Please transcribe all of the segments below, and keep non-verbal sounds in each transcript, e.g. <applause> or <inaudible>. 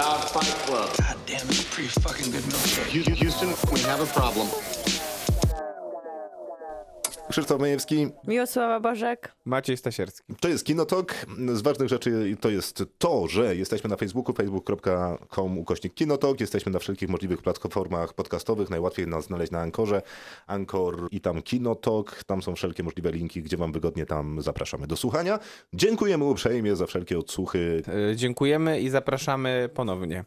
about Fight Club. God damn, it's a pretty fucking good milkshake. Houston, we have a problem. Krzysztof Majewski, Miłosława Bożek. Maciej Stasierski. to jest Kinotok. Z ważnych rzeczy to jest to, że jesteśmy na Facebooku, facebook.com ukośnik Kinotok. Jesteśmy na wszelkich możliwych platformach podcastowych. Najłatwiej nas znaleźć na Ankorze. Ankor i tam Kinotok. Tam są wszelkie możliwe linki, gdzie wam wygodnie tam zapraszamy do słuchania. Dziękujemy uprzejmie za wszelkie odsłuchy. Dziękujemy i zapraszamy ponownie.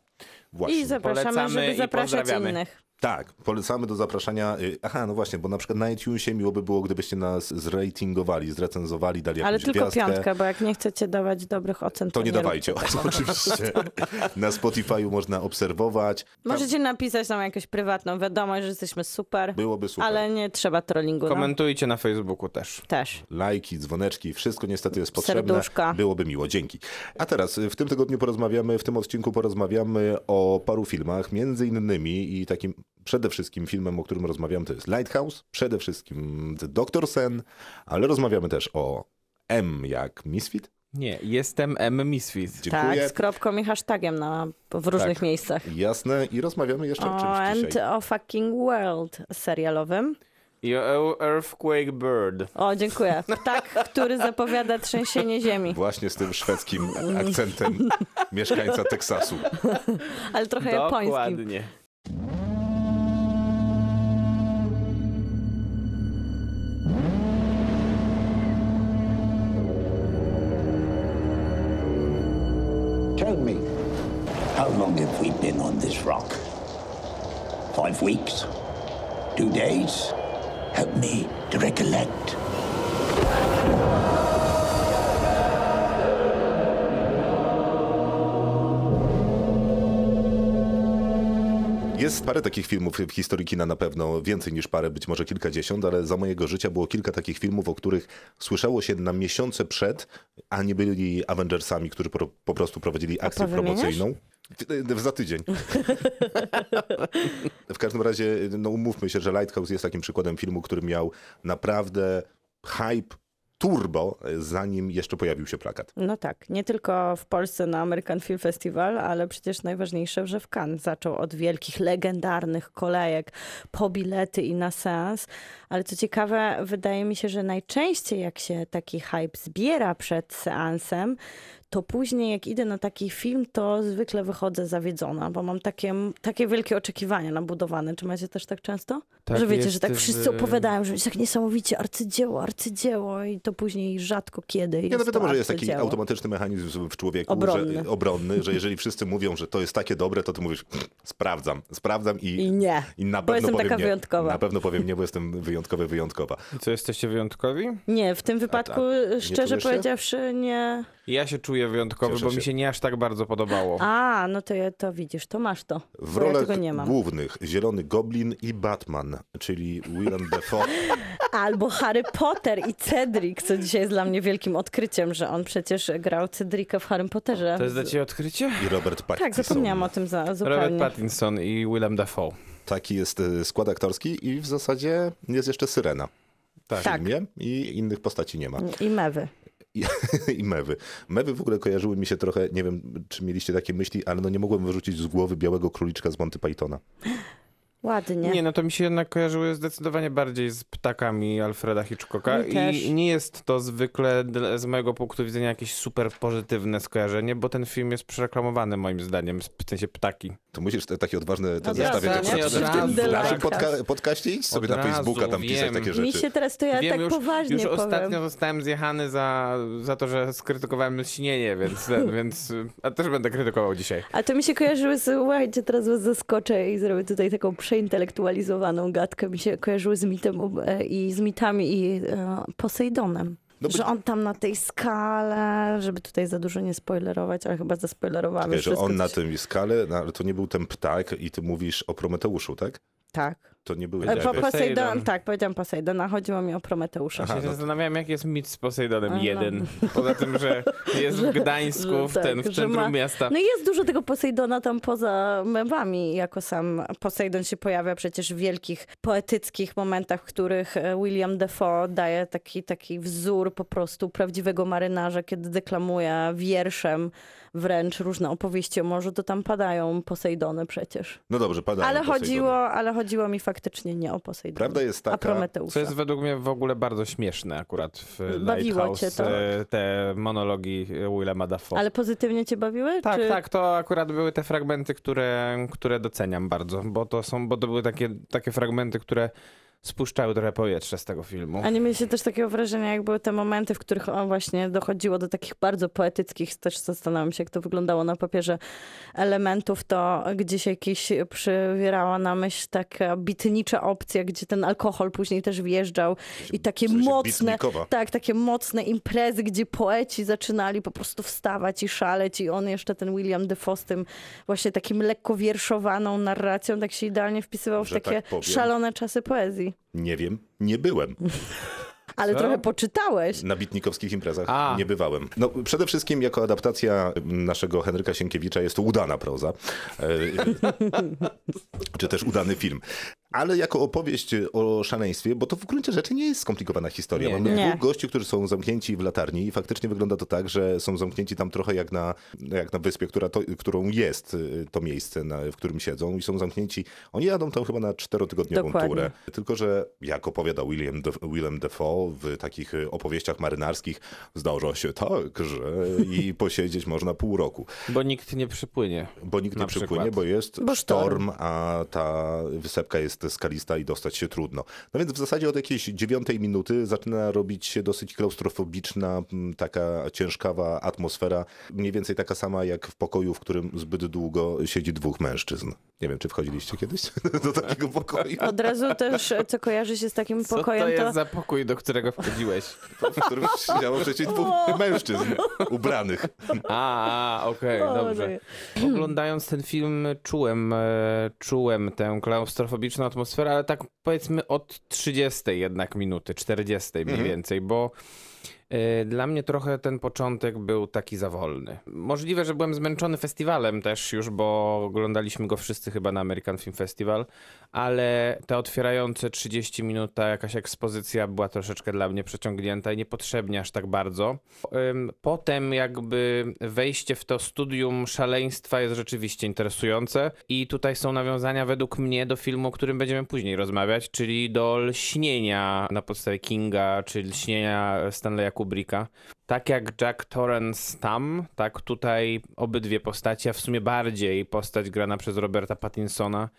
Właśnie. I zapraszamy, Polecamy żeby zapraszać innych. Tak, polecamy do zapraszania. y, Aha, no właśnie, bo na przykład na iTunesie miłoby było, gdybyście nas zratingowali, zrecenzowali, dali jakąś Ale tylko gwiazdkę. piątkę, bo jak nie chcecie dawać dobrych ocen, to, To nie róbcie dawajcie, <laughs> oczywiście. Na Spotify'u można obserwować. Możecie napisać nam jakąś prywatną wiadomość, że jesteśmy super, Byłoby super. ale nie trzeba trollingu. No. Komentujcie na Facebooku też. Też. Lajki, dzwoneczki, wszystko niestety jest potrzebne. Serduszka. Byłoby miło, dzięki. A teraz y, w tym tygodniu porozmawiamy, w tym odcinku porozmawiamy o paru filmach, między innymi i takim przede wszystkim filmem, o którym rozmawiamy, to jest Lighthouse, przede wszystkim The Doctor Sen, ale rozmawiamy też o M jak Misfit. Nie, jestem M. Misfit. Dziękuję. Tak, z kropką i hashtagiem na, w różnych Tak. miejscach. Jasne i rozmawiamy jeszcze o O czymś And dzisiaj. o fucking world serialowym. I o Earthquake Bird. O, dziękuję. Ptak, który zapowiada trzęsienie ziemi. Właśnie z tym szwedzkim akcentem mieszkańca Teksasu. Ale trochę japońskim. Dokładnie. How long have we been on this rock? Five weeks? Two days? Help me to recollect. Jest parę takich filmów w historii kina na pewno, więcej niż parę, być może kilkadziesiąt, ale za mojego życia było kilka takich filmów, o których słyszało się na miesiące przed, a nie byli Avengersami, którzy po, po prostu prowadzili akcję promocyjną. W- Za tydzień. <laughs> w każdym razie, no umówmy się, że Lighthouse jest takim przykładem filmu, który miał naprawdę hype turbo, zanim jeszcze pojawił się plakat. No tak, nie tylko w Polsce na American Film Festival, ale przecież najważniejsze, że w Cannes zaczął od wielkich, legendarnych kolejek po bilety i na seans. Ale co ciekawe, wydaje mi się, że najczęściej jak się taki hype zbiera przed seansem, to później jak idę na taki film, to zwykle wychodzę zawiedzona, bo mam takie, takie wielkie oczekiwania nabudowane. Czy macie też tak często? Tak że wiecie, że tak w- wszyscy opowiadają, że jest tak niesamowicie arcydzieło, arcydzieło i to później rzadko kiedy jest Nie, no wiadomo, że jest taki automatyczny mechanizm w człowieku, Obronny. Że, obronny, <laughs> że jeżeli wszyscy mówią, że to jest takie dobre, to ty mówisz, sprawdzam, sprawdzam i, I nie, i na bo pewno jestem powiem taka nie. wyjątkowa. Na pewno powiem nie, bo jestem wyjątkowy, wyjątkowa. I co, jesteście wyjątkowi? Nie, w tym wypadku tak. Nie szczerze powiedziawszy nie. Ja się czuję wyjątkowy, Cieszę bo się. mi się nie aż tak bardzo podobało. A, no to, ja, to widzisz, to masz to. W Bo ja rolach tego nie mam. głównych Zielony Goblin i Batman, czyli Willem Dafoe. <laughs> Albo Harry Potter i Cedric, co dzisiaj jest dla mnie wielkim odkryciem, że on przecież grał Cedrika w Harry Potterze. To jest dla ciebie odkrycie? i Robert Pattinson. Tak, zapomniałam o tym za, Robert zupełnie. Pattinson i Willem Dafoe. Taki jest e, skład aktorski i w zasadzie jest jeszcze Syrena w Tak. Tak. filmie i innych postaci nie ma. I Mewy. I, <laughs> I mewy. Mewy w ogóle kojarzyły mi się trochę, nie wiem, czy mieliście takie myśli, ale no nie mogłem wyrzucić z głowy białego króliczka z Monty Pythona. Ładnie. Nie, no to mi się jednak kojarzyły zdecydowanie bardziej z ptakami Alfreda Hitchcocka Mi też. i nie jest to zwykle z mojego punktu widzenia jakieś super pozytywne skojarzenie, bo ten film jest przereklamowany moim zdaniem, w sensie ptaki. To musisz te, takie odważne te. Od razu. W naszym podca- podcaście idź sobie Od na Facebooka tam pisać wiem. takie Mi rzeczy. się teraz to ja Wiem, tak już, poważnie już powiem. ostatnio zostałem zjechany za, za to, że skrytykowałem śnienie, więc, <laughs> więc a też będę krytykował dzisiaj. A to mi się kojarzyły, słuchajcie, teraz was zaskoczę i zrobię tutaj taką przeintelektualizowaną gadkę. Mi się kojarzyły z mitem e, i z mitami i e, Posejdonem. No że on tam na tej skale, żeby tutaj za dużo nie spoilerować, ale chyba zaspoilerowałem Czekaj, że on na tym skale, ale to nie był ten ptak i ty mówisz o Prometeuszu, tak? Tak. To nie były Po. Poseidon. Tak, powiedziałam Poseidona, chodziło mi o Prometeusza. Ja się zastanawiałem, jak jest mit z Posejdonem A, no. jeden. <laughs> Poza tym, że jest w Gdańsku, w, że ten, tak, w centrum ma- miasta. No i jest dużo tego Posejdona tam poza mewami, jako sam Posejdon się pojawia przecież w wielkich poetyckich momentach, w których e, William Defoe daje taki, taki wzór po prostu prawdziwego marynarza, kiedy deklamuje wierszem wręcz różne opowieści o morzu, to tam padają Posejdony przecież. No dobrze, padają Ale Posejdony. chodziło, ale chodziło mi faktycznie nie o Posejdona, Prawda jest a taka, Prometeusza. Co jest według mnie w ogóle bardzo śmieszne akurat w Bawiło Lighthouse, cię to? e, te monologi Willema Dafoe. Ale pozytywnie cię bawiły? Tak, czy... tak, to akurat były te fragmenty, które, które doceniam bardzo, bo to są, bo to były takie, takie fragmenty, które spuszczały trochę powietrze z tego filmu. A nie mieliście też takiego wrażenia, jak były te momenty, w których on właśnie dochodziło do takich bardzo poetyckich, też zastanawiam się, jak to wyglądało na papierze, elementów, to gdzieś jakieś przywierała na myśl taka bitnicza opcja, gdzie ten alkohol później też wjeżdżał i takie w sensie mocne, bitnikowa. tak, takie mocne imprezy, gdzie poeci zaczynali po prostu wstawać i szaleć i on jeszcze, ten William Defoe z tym właśnie takim lekko wierszowaną narracją, tak się idealnie wpisywał w Że takie tak szalone czasy poezji. Nie wiem, nie byłem. <laughs> Ale Co? trochę poczytałeś. Na bitnikowskich imprezach A. nie bywałem. No, przede wszystkim jako adaptacja naszego Henryka Sienkiewicza jest to udana proza. E, <laughs> czy też udany film. Ale jako opowieść o szaleństwie, bo to w gruncie rzeczy nie jest skomplikowana historia. Nie, Mamy nie. dwóch gości, którzy są zamknięci w latarni i faktycznie wygląda to tak, że są zamknięci tam trochę jak na, jak na wyspie, która to, którą jest y, to miejsce, na, w którym siedzą i są zamknięci. Oni jadą tam chyba na czterotygodniową Dokładnie. turę. Tylko, że jak opowiada William, De, Willem Defoe w takich y, opowieściach marynarskich, zdarza się tak, że i <laughs> posiedzieć można pół roku. Bo nikt nie przypłynie. Bo nikt nie przypłynie, przykład. bo jest Bo sztorm, a ta wysepka jest skalista i dostać się trudno. No więc w zasadzie od jakiejś dziewiątej minuty zaczyna robić się dosyć klaustrofobiczna, taka ciężkawa atmosfera, mniej więcej taka sama jak w pokoju, w którym zbyt długo siedzi dwóch mężczyzn. Nie wiem, czy wchodziliście kiedyś <laughs> do takiego pokoju, Od razu też, co kojarzy się z takim Co to pokojem, jest to, za pokój, do którego wchodziłeś? <laughs> w którym siedziało przecież dwóch mężczyzn ubranych. A, a okej, O, dobrze. Oglądając ten film czułem, e, czułem tę klaustrofobiczną atmosferę, ale tak powiedzmy od 30 jednak minuty, 40 mniej więcej, bo dla mnie trochę ten początek był taki za wolny. Możliwe, że byłem zmęczony festiwalem też już, bo oglądaliśmy go wszyscy chyba na American Film Festival, ale te otwierające 30 minut, ta jakaś ekspozycja była troszeczkę dla mnie przeciągnięta i niepotrzebnie aż tak bardzo. Potem jakby wejście w to studium szaleństwa jest rzeczywiście interesujące i tutaj są nawiązania według mnie do filmu, o którym będziemy później rozmawiać, czyli do Lśnienia na podstawie Kinga, czy Lśnienia Stanleya Kubricka. Tak jak Jack Torrance tam, tak tutaj obydwie postacie, a w sumie bardziej postać grana przez Roberta Pattinsona,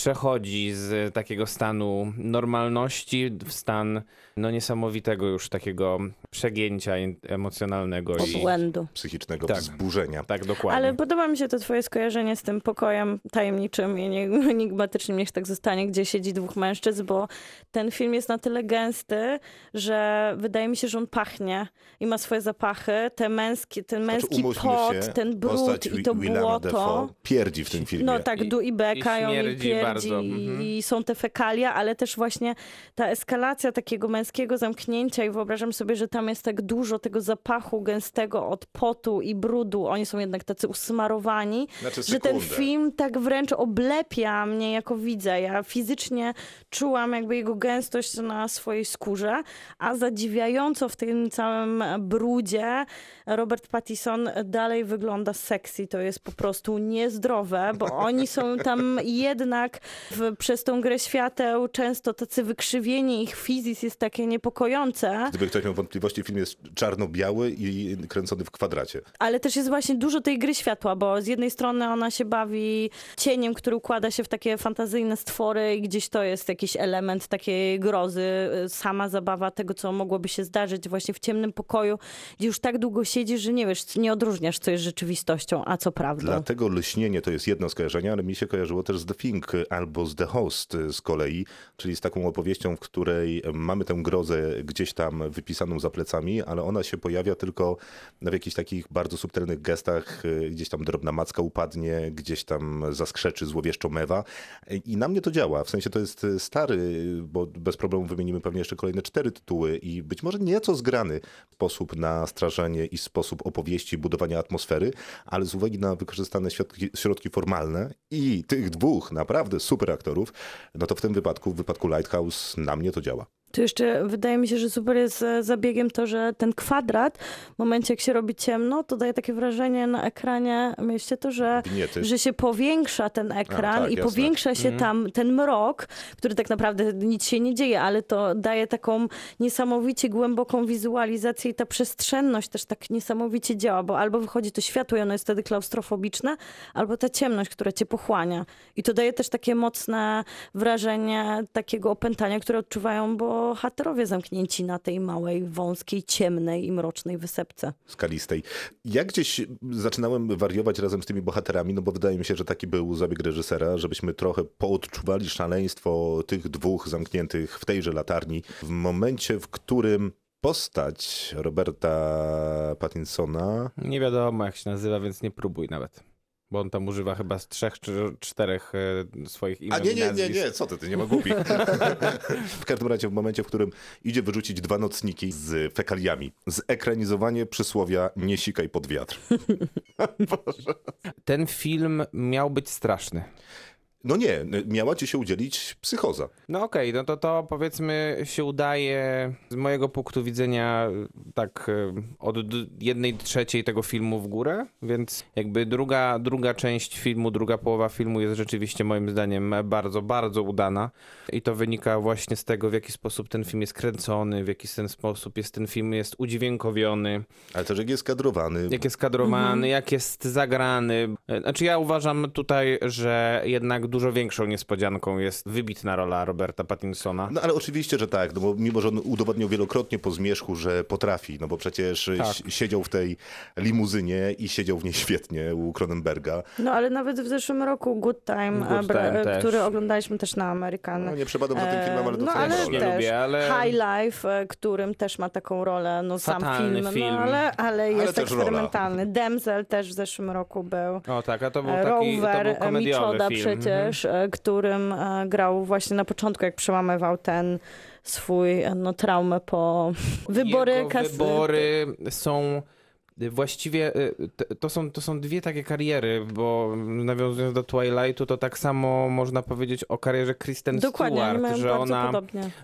przechodzi z takiego stanu normalności w stan no niesamowitego już takiego przegięcia emocjonalnego i obłędu. Psychicznego Tak. wzburzenia. tak dokładnie. Ale podoba mi się to twoje skojarzenie z tym pokojem tajemniczym i nie- <laughs> enigmatycznym, niech tak zostanie, gdzie siedzi dwóch mężczyzn, bo ten film jest na tyle gęsty, że wydaje mi się, że on pachnie i ma swoje zapachy. Te męskie, ten Znaczy, męski umówmy pot, ten brud i to błoto. Dafoe pierdzi w tym filmie. No tak, I- du i bekają, i, śmierdzi pierdzi, bardzo, mhm. i są te fekalia, ale też właśnie ta eskalacja takiego męskiego zamknięcia i wyobrażam sobie, że tam jest tak dużo tego zapachu gęstego od potu i brudu. Oni są jednak tacy usmarowani, Znaczy że ten film tak wręcz oblepia mnie jako widza. Ja fizycznie czułam jakby jego gęstość na swojej skórze, a zadziwiająco w tym całym brudzie Robert Pattinson dalej wygląda sexy. To jest po prostu niezdrowe, bo oni są tam <laughs> jednak w, przez tą grę świateł często tacy wykrzywieni, ich fizis jest takie niepokojące. Gdyby ktoś miał wątpliwości, film jest czarno-biały i kręcony w kwadracie. Ale też jest właśnie dużo tej gry światła, bo z jednej strony ona się bawi cieniem, który układa się w takie fantazyjne stwory i gdzieś to jest jakiś element takiej grozy, y, sama zabawa tego, co mogłoby się zdarzyć właśnie w ciemnym pokoju, gdzie już tak długo siedzisz, że nie wiesz, nie odróżniasz, co jest rzeczywistością, a co prawdą. Dlatego lśnienie to jest jedno skojarzenie, ale mi się kojarzyło też z The Thing albo z The Host z kolei, czyli z taką opowieścią, w której mamy tę grozę gdzieś tam wypisaną za plecami, ale ona się pojawia tylko w jakichś takich bardzo subtelnych gestach, gdzieś tam drobna macka upadnie, gdzieś tam zaskrzeczy złowieszczo mewa i na mnie to działa. W sensie to jest stary, bo bez problemu wymienimy pewnie jeszcze kolejne cztery tytuły i być może nieco zgrany sposób na strażenie i sposób opowieści, budowania atmosfery, ale z uwagi na wykorzystane środki, środki formalne i tych dwóch naprawdę super aktorów, no to w tym wypadku, w wypadku Lighthouse na mnie to działa. Tu jeszcze wydaje mi się, że super jest e, zabiegiem to, że ten kwadrat, w momencie jak się robi ciemno, to daje takie wrażenie na ekranie, myślcie to, że, że się powiększa ten ekran A, tak, i jasne. powiększa się mm. tam ten mrok, który tak naprawdę nic się nie dzieje, ale to daje taką niesamowicie głęboką wizualizację i ta przestrzenność też tak niesamowicie działa, bo albo wychodzi to światło i ono jest wtedy klaustrofobiczne, albo ta ciemność, która cię pochłania. I to daje też takie mocne wrażenie takiego opętania, które odczuwają, bo bohaterowie zamknięci na tej małej, wąskiej, ciemnej i mrocznej wysepce. Skalistej. Ja gdzieś zaczynałem wariować razem z tymi bohaterami, no bo wydaje mi się, że taki był zabieg reżysera, żebyśmy trochę poodczuwali szaleństwo tych dwóch zamkniętych w tejże latarni w momencie, w którym postać Roberta Pattinsona. Nie wiadomo jak się nazywa, więc nie próbuj nawet. Bo on tam używa chyba z trzech czy czterech e, swoich imion. A nie, nie, nie, nie, co ty, ty nie ma głupi. <laughs> w każdym razie w momencie, w którym idzie wyrzucić dwa nocniki z fekaliami. Zekranizowanie przysłowia nie sikaj pod wiatr. <laughs> Ten film miał być straszny. No nie, miała ci się udzielić psychoza. No okej, okay, no to to powiedzmy się udaje z mojego punktu widzenia tak e, od jednej trzeciej tego filmu w górę, więc jakby druga, druga część filmu, druga połowa filmu jest rzeczywiście moim zdaniem bardzo, bardzo udana i to wynika właśnie z tego, w jaki sposób ten film jest kręcony, w jaki ten sposób jest ten film jest udźwiękowiony. Ale też jak jest kadrowany. Jak jest kadrowany, mhm. jak jest zagrany. E, znaczy ja uważam tutaj, że jednak dużo większą niespodzianką jest wybitna rola Roberta Pattinsona. No ale oczywiście, że tak, no bo mimo, że on udowodnił wielokrotnie po zmierzchu, że potrafi, no bo przecież tak. siedział w tej limuzynie i siedział w niej świetnie u Cronenberga. No ale nawet w zeszłym roku Good Time, Good Time który oglądaliśmy też na Amerykan. No nie przepadam za tym filmem, ale no, ale rolę. też lubię, ale... High Life, e, którym też ma taką rolę, no Fatalny sam film, film. No, ale, ale jest ale eksperymentalny. Rola. Demzel też w zeszłym roku był. O tak, a to był taki Rover, to był komediowy Michoda film. przecież, E, którym e, grał właśnie na początku, jak przełamywał ten swój no, traumę po <laughs> wybory. Jego wybory są właściwie y, to są, to są dwie takie kariery, bo nawiązując do Twilightu, to tak samo można powiedzieć o karierze Kristen Dokładnie, Stewart, że ona,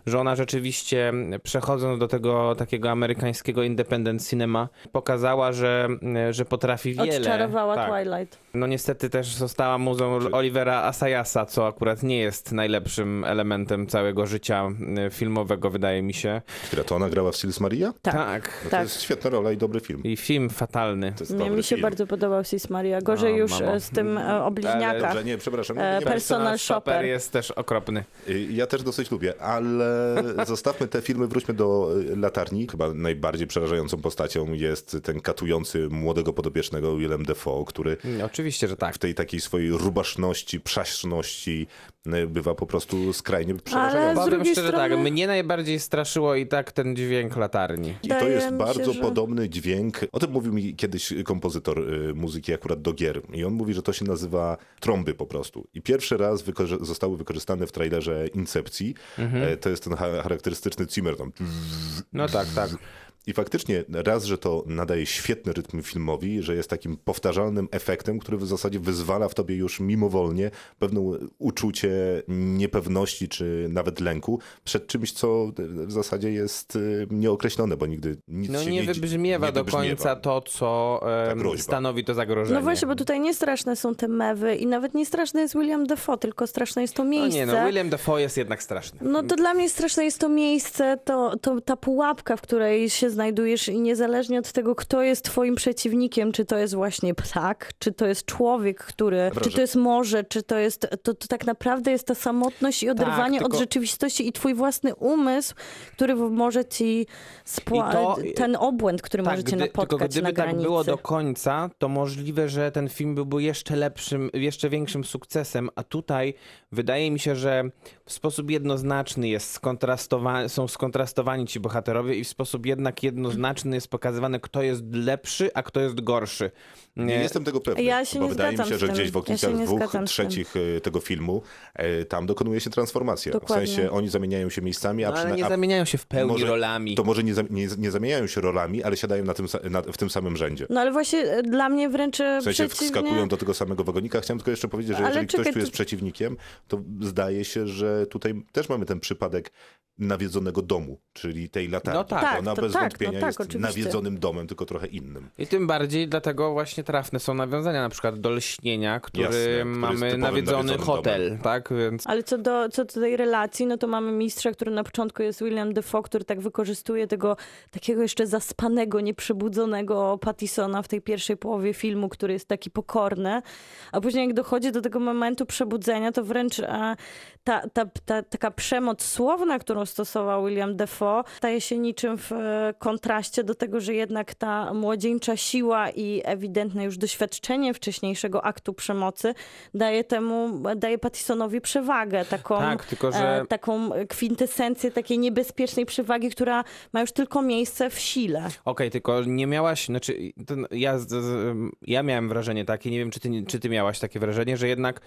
że ona rzeczywiście przechodząc do tego takiego amerykańskiego independent cinema, pokazała, że, że potrafi wiele. Odczarowała tak. Twilight. No niestety też została muzą Olivera Asayasa, co akurat nie jest najlepszym elementem całego życia y, filmowego, wydaje mi się. Która to ona grała w Sils Maria? Tak. tak. No tak. To jest świetna rola i dobry film. I film fatalny. Mnie mi się film. bardzo podobał Sis Maria. Gorzej no, już mamo. z tym e, o bliźniakach. Dobrze, nie, przepraszam. Nie, nie Personal Shopper jest też okropny. Y, ja też dosyć lubię, ale <laughs> zostawmy te filmy, wróćmy do y, latarni. Chyba najbardziej przerażającą postacią jest ten katujący młodego podobiecznego Willem Defoe, który... Mm, oczywiście, że tak. W tej takiej swojej rubaszności, przaśności y, bywa po prostu skrajnie przerażający. Ale Powiem szczerze strony... tak, mnie najbardziej straszyło i tak ten dźwięk latarni. I to jest bardzo się, że... podobny dźwięk. O tym mówił mi kiedyś kompozytor y, muzyki akurat do gier i on mówi, że to się nazywa trąby po prostu. I pierwszy raz wykorzy zostały wykorzystane w trailerze Incepcji. Mhm. E, to jest ten charakterystyczny Zimmer tam. No tak, tak. I faktycznie raz, że to nadaje świetny rytm filmowi, że jest takim powtarzalnym efektem, który w zasadzie wyzwala w tobie już mimowolnie pewne uczucie niepewności czy nawet lęku przed czymś, co w zasadzie jest y, nieokreślone, bo nigdy nic no, się nie, nie wybrzmiewa nie do końca to, co um, stanowi to zagrożenie. No właśnie, bo tutaj nie straszne są te mewy i nawet nie straszny jest William Defoe, tylko straszne jest to miejsce. No nie, no William Defoe jest jednak straszny. No to dla mnie straszne jest to miejsce, to, to ta pułapka, w której się znajdujesz i niezależnie od tego, kto jest twoim przeciwnikiem, czy to jest właśnie ptak, czy to jest człowiek, który, Dobra, czy to jest morze, czy to jest, to, to tak naprawdę jest ta samotność i oderwanie tylko- od rzeczywistości i twój własny umysł, który może ci spła- to- ten obłęd, który może cię gdy, napotkać tylko gdyby na tak granicy. było do końca, to możliwe, że ten film byłby jeszcze lepszym, jeszcze większym sukcesem, a tutaj wydaje mi się, że w sposób jednoznaczny jest skontrastowa- są skontrastowani ci bohaterowie i w sposób jednak jednoznaczny jest pokazywane, kto jest lepszy, a kto jest gorszy. Nie jestem tego pewny, Ja się bo nie wydaje mi się, że gdzieś w Ja okolicach nie dwóch trzecich e, tego filmu e, tam dokonuje się transformacja. Dokładnie. W sensie oni zamieniają się miejscami, a, No, ale nie a zamieniają się w pełni może, rolami. To może nie, nie, nie zamieniają się rolami, ale siadają na tym, na, w tym samym rzędzie. No ale właśnie e, dla mnie wręcz W sensie przeciwnie. wskakują do tego samego wagonika. Chciałem tylko jeszcze powiedzieć, że Ale jeżeli ktoś czekaj, tu jest to- przeciwnikiem, to zdaje się, że tutaj też mamy ten przypadek nawiedzonego domu, czyli tej latarni. No tak. Tak, Ona to bez tak, wątpienia no tak, jest oczywiście. nawiedzonym domem, tylko trochę innym. I tym bardziej dlatego właśnie trafne są nawiązania na przykład do Lśnienia, który Jasne, mamy nawiedzony hotel, domem. tak? Więc Ale co do, co do tej relacji, no to mamy mistrza, który na początku jest William Defoe, który tak wykorzystuje tego takiego jeszcze zaspanego, nieprzebudzonego Pattisona w tej pierwszej połowie filmu, który jest taki pokorny, a później jak dochodzi do tego momentu przebudzenia, to wręcz e, ta, ta, ta taka przemoc słowna, którą stosował William Defoe, staje się niczym w e, kontraście do tego, że jednak ta młodzieńcza siła i ewidentne już doświadczenie wcześniejszego aktu przemocy daje temu, daje Pattisonowi przewagę, taką, Tak, tylko że- e, taką kwintesencję takiej niebezpiecznej przewagi, która ma już tylko miejsce w sile. Okej, tylko nie miałaś, znaczy ja, ja miałem wrażenie takie, nie wiem czy ty, czy ty miałaś takie wrażenie, że jednak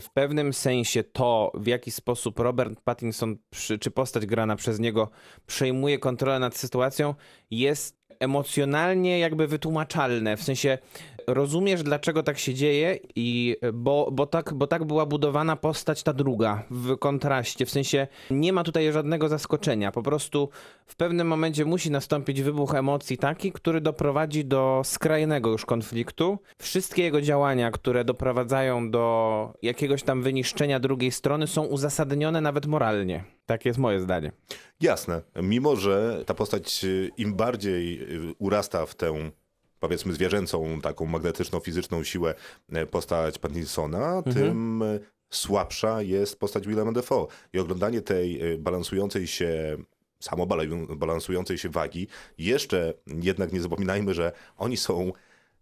w pewnym sensie to, w jaki sposób Robert Pattinson, czy postać grana przez niego przejmuje kontrolę nad sytuacją, jest emocjonalnie jakby wytłumaczalne. W sensie rozumiesz, dlaczego tak się dzieje, i bo, bo, tak, bo tak była budowana postać ta druga w kontraście. W sensie nie ma tutaj żadnego zaskoczenia. Po prostu w pewnym momencie musi nastąpić wybuch emocji taki, który doprowadzi do skrajnego już konfliktu. Wszystkie jego działania, które doprowadzają do jakiegoś tam wyniszczenia drugiej strony, są uzasadnione nawet moralnie. Tak jest moje zdanie. Jasne. Mimo, że ta postać y, im bardziej y, urasta w tę powiedzmy zwierzęcą, taką magnetyczną, fizyczną siłę e, postać Pattinsona, tym e, słabsza jest postać Willema Dafoe. I oglądanie tej e, balansującej się samo balansującej się wagi, jeszcze jednak nie zapominajmy, że oni są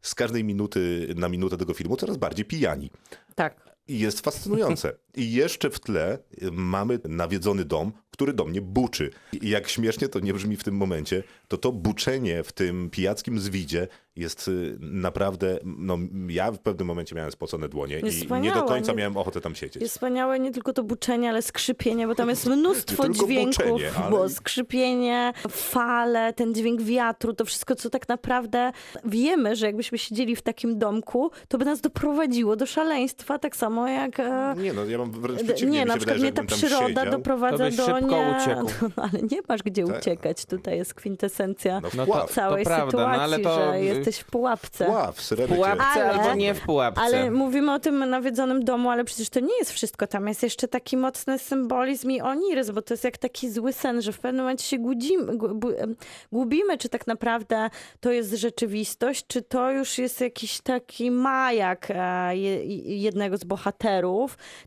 z każdej minuty na minutę tego filmu coraz bardziej pijani. Tak. I jest fascynujące. I jeszcze w tle y, mamy nawiedzony dom, który do mnie buczy. I jak śmiesznie to nie brzmi w tym momencie, to to buczenie w tym pijackim zwidzie jest y, naprawdę, no ja w pewnym momencie miałem spocone dłonie Jest i nie do wspaniałe, końca miałem ochotę tam siedzieć. Jest wspaniałe nie tylko to buczenie, ale skrzypienie, bo tam jest mnóstwo dźwięków, buczenie, ale- bo skrzypienie, fale, ten dźwięk wiatru, to wszystko, co tak naprawdę wiemy, że jakbyśmy siedzieli w takim domku, to by nas doprowadziło do szaleństwa, tak samo jak... e, Nie no, ja mam wręcz przeciwnie. Nie, mi na przykład wydaje, mnie że ta przyroda siedział, doprowadza to do nie... uciekł. <laughs> No, ale nie masz gdzie Tak. uciekać. Tutaj jest kwintesencja No, No to- całej prawda, no, sytuacji, ale to- że jesteś w pułapce. srebrcie. Pułapce Ale- albo nie w pułapce. Ale mówimy o tym nawiedzonym domu, ale przecież to nie jest wszystko. Tam jest jeszcze taki mocny symbolizm i oniryzm, bo to jest jak taki zły sen, że w pewnym momencie się gudzimy, gubimy, czy tak naprawdę to jest rzeczywistość, czy to już jest jakiś taki majak e, je, jednego z bohaterów,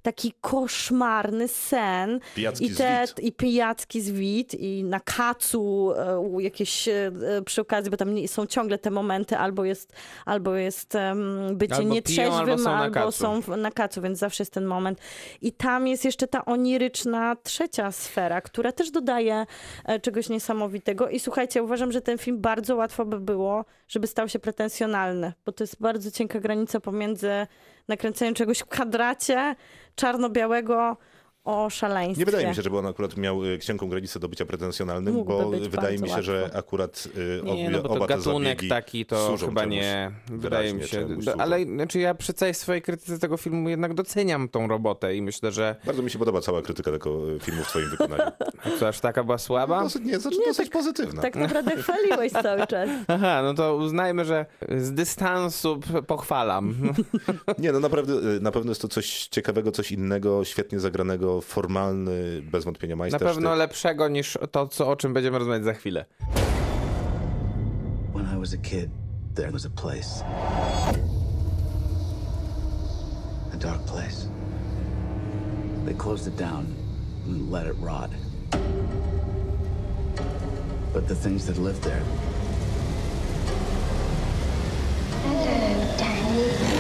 taki koszmarny sen. Pijacki I, te, zwit. I pijacki zwit, i na kacu e, u- jakieś e, przy okazji, bo tam są ciągle te momenty, albo jest, albo jest em, bycie Albo piją, nietrzeźwym, albo są na albo kacu. są na kacu, więc zawsze jest ten moment. I tam jest jeszcze ta oniryczna trzecia sfera, która też dodaje e, czegoś niesamowitego. I słuchajcie, uważam, że ten film bardzo łatwo by było, żeby stał się pretensjonalny, bo to jest bardzo cienka granica pomiędzy nakręceniem czegoś w kwadracie czarno-białego o szaleństwie. Nie wydaje mi się, żeby on akurat miał y, cienką granicę do bycia pretensjonalnym, Mógłby bo być wydaje mi się, że łatwo. akurat y, Nie, obie, no bo to gatunek taki to chyba nie, wydaje mi się. Do, ale znaczy ja przy całej swojej krytyce tego filmu jednak doceniam tą robotę i myślę, że Bardzo mi się podoba cała krytyka tego y, filmu w twoim wykonaniu. <laughs> co aż taka była słaba. Dosyć, nie, dosyć, dosyć pozytywna. Tak naprawdę <laughs> chwaliłeś cały czas. Aha, no to uznajmy, że z dystansu pochwalam. <laughs> Nie, no naprawdę, y, na pewno jest to coś ciekawego, coś innego, świetnie zagranego, formalny, bez wątpienia Na majstersztyk. pewno lepszego niż to, co, o czym będziemy rozmawiać za chwilę. I was a kid, there was a place. A dark place. They closed it down and let it rot. But the things that lived there, back.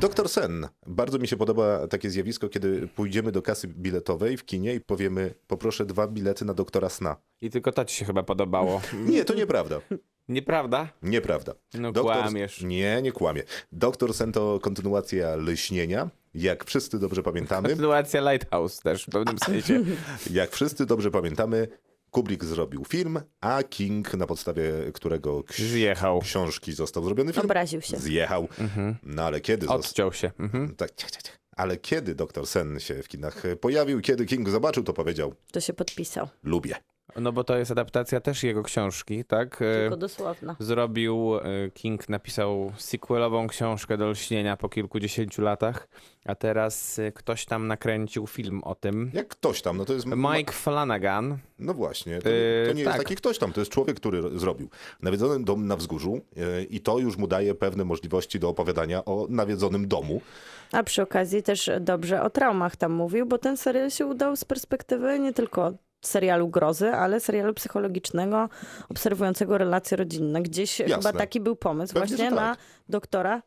Doktor Sen. Bardzo mi się podoba takie zjawisko, kiedy pójdziemy do kasy biletowej w kinie i powiemy, poproszę dwa bilety na doktora Sna. I tylko to ci się chyba podobało. <laughs> Nie, to nieprawda. Nieprawda? Nieprawda. No kłamiesz. Nie, nie kłamie. Doktor Sen to kontynuacja Lśnienia. Jak wszyscy dobrze pamiętamy, Sytuacja Lighthouse też w pewnym sensie. <laughs> jak wszyscy dobrze pamiętamy, Kubrick zrobił film, a King, na podstawie którego Zjechał. książki został zrobiony film, Obraził się. zjechał. No ale kiedy został... Odciął się. Mhm. Tak, cia, cia, cia. Ale kiedy doktor Sen się w kinach pojawił, kiedy King zobaczył, to powiedział: To się podpisał. Lubię. No bo to jest adaptacja też jego książki, tak? E, Tylko dosłowna. Zrobił, e, King napisał sequelową książkę do lśnienia po kilkudziesięciu latach, a teraz e, ktoś tam nakręcił film o tym. Jak ktoś tam, no to jest. Mike Flanagan. No właśnie, to, to nie tak. jest taki ktoś tam, to jest człowiek, który ro- zrobił nawiedzony dom na wzgórzu i to już mu daje pewne możliwości do opowiadania o nawiedzonym domu. A przy okazji też dobrze o traumach tam mówił, bo ten serial się udał z perspektywy nie tylko serialu grozy, ale serialu psychologicznego, obserwującego relacje rodzinne. Gdzieś Jasne. chyba taki był pomysł Pewnie, właśnie że na tak. doktora.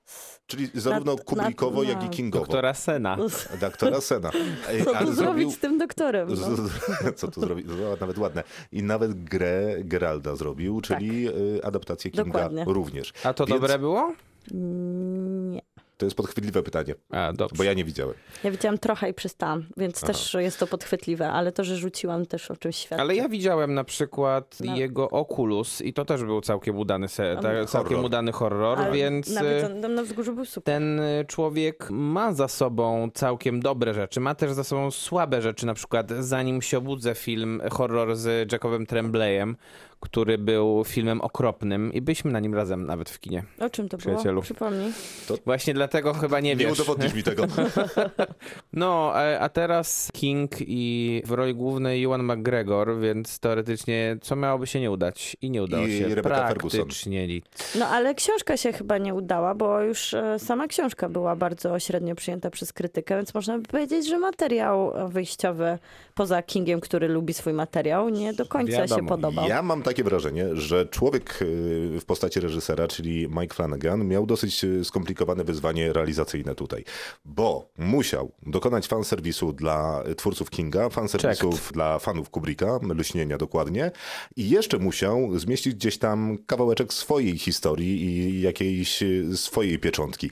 Czyli zarówno na- Kubrickowo, jak i no. Kingowo. Doktora Sena. <laughs> Doktora Sena. Ej, Co tu zrobić z tym doktorem? No. Co tu zrobić? No, nawet ładne. I nawet grę Geralda zrobił, czyli y, adaptację Kinga Dokładnie. również. A to Więc dobre było? Nie. To jest podchwytliwe pytanie, A, dobrze. bo ja nie widziałem. Ja widziałam trochę i przestałam, więc też jest to podchwytliwe, ale to, że rzuciłam też o czymś świadczy. Ale ja widziałem na przykład No. jego Oculus i to też był całkiem udany, se, ta, całkiem Horror. udany horror, Ale więc Nawet e, na, na wzgórzu był super. ten e, człowiek ma za sobą całkiem dobre rzeczy, ma też za sobą słabe rzeczy, na przykład Zanim się obudzę film horror z Jackowem Trembleyem, który był filmem okropnym i byliśmy na nim razem nawet w kinie. O czym to Przyjacielu. było? Przypomnij. Właśnie dlatego chyba nie Nie wiesz. udowodnisz mi tego. <laughs> No, a, a teraz King i w roli głównej Ewan McGregor, więc teoretycznie co miałoby się nie udać? I nie udało I się. Rebecca Ferguson. Praktycznie nic. No ale książka się chyba nie udała, bo już e, sama książka była bardzo średnio przyjęta przez krytykę, więc można by powiedzieć, że materiał wyjściowy poza Kingiem, który lubi swój materiał, nie do końca się Wiadomo. podobał. Ja mam takie wrażenie, że człowiek y, w postaci reżysera, czyli Mike Flanagan, miał dosyć y, skomplikowane wyzwanie realizacyjne tutaj, bo musiał dokonać fanserwisu dla twórców Kinga, fanserwisów Checked. dla fanów Kubricka, Lśnienia dokładnie, i jeszcze musiał zmieścić gdzieś tam kawałeczek swojej historii i jakiejś y, swojej pieczątki.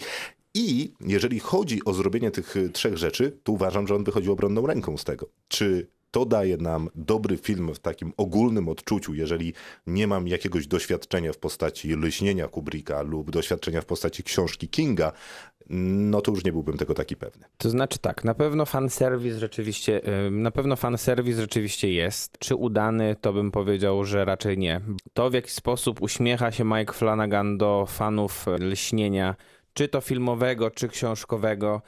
I jeżeli chodzi o zrobienie tych y, trzech rzeczy, to uważam, że on wychodził obronną ręką z tego. Czy to daje nam dobry film w takim ogólnym odczuciu, jeżeli nie mam jakiegoś doświadczenia w postaci lśnienia Kubricka lub doświadczenia w postaci książki Kinga, no to już nie byłbym tego taki pewny. To znaczy tak, na pewno fanserwis rzeczywiście, ym, na pewno fanserwis rzeczywiście jest. Czy udany, to bym powiedział, że raczej nie. To w jaki sposób uśmiecha się Mike Flanagan do fanów lśnienia, czy to filmowego, czy książkowego,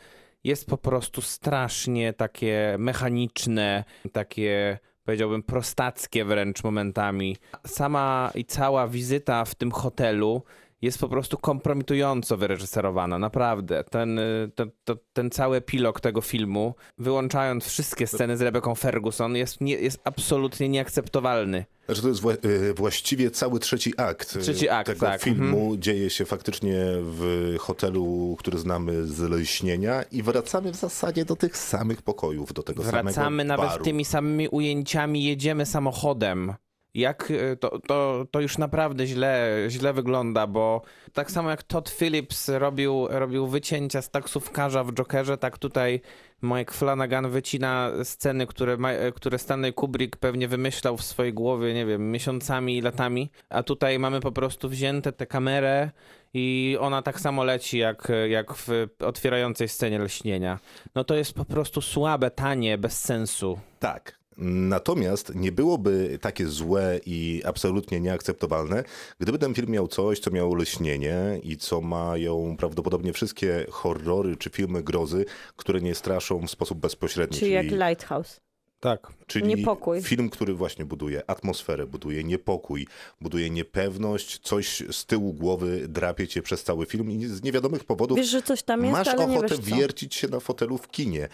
jest po prostu strasznie takie mechaniczne, takie powiedziałbym prostackie wręcz momentami. Sama i cała wizyta w tym hotelu jest po prostu kompromitująco wyreżyserowana, naprawdę. Ten, y, to, to, ten cały epilog tego filmu, wyłączając wszystkie sceny z Rebeką Ferguson, jest, nie, jest absolutnie nieakceptowalny. Znaczy to jest wła- y, właściwie cały trzeci akt, y, Trzeci akt, tego tak, filmu. Dzieje się faktycznie w hotelu, który znamy z lśnienia i wracamy w zasadzie do tych samych pokojów, do tego Wracamy samego nawet baru. tymi samymi ujęciami, jedziemy samochodem. Jak y, to, to, to już naprawdę źle, źle wygląda, bo tak samo jak Todd Phillips robił, robił wycięcia z taksówkarza w Jokerze, tak tutaj Mike Flanagan wycina sceny, które, ma, które Stanley Kubrick pewnie wymyślał w swojej głowie, nie wiem, miesiącami i latami, a tutaj mamy po prostu wzięte tę kamerę i ona tak samo leci jak, jak w otwierającej scenie lśnienia. No to jest po prostu słabe, tanie, bez sensu. Tak. Natomiast nie byłoby takie złe i absolutnie nieakceptowalne, gdyby ten film miał coś, co miało lśnienie i co mają prawdopodobnie wszystkie horrory czy filmy grozy, które nie straszą w sposób bezpośredni. Czyli jak Lighthouse. Tak. Czyli Niepokój. film, który właśnie buduje atmosferę, buduje niepokój, buduje niepewność, coś z tyłu głowy drapie cię przez cały film i z niewiadomych powodów Wiesz, że coś tam jest, masz ale nie ochotę wiesz co. wiercić się na fotelu w kinie.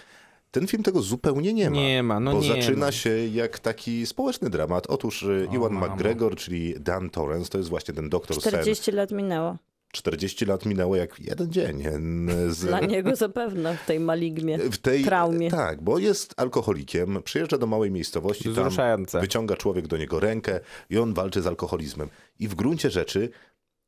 Ten film tego zupełnie nie ma. Nie ma, no bo nie zaczyna ma. się jak taki społeczny dramat. Otóż Ewan mamo. McGregor, czyli Dan Torrance, to jest właśnie ten doktor Sen. 40 lat minęło. 40 lat minęło jak jeden dzień. Z... Dla niego zapewne w tej maligmie, W tej traumie. Tak, bo jest alkoholikiem, przyjeżdża do małej miejscowości, tam wyciąga człowiek do niego rękę i on walczy z alkoholizmem. I w gruncie rzeczy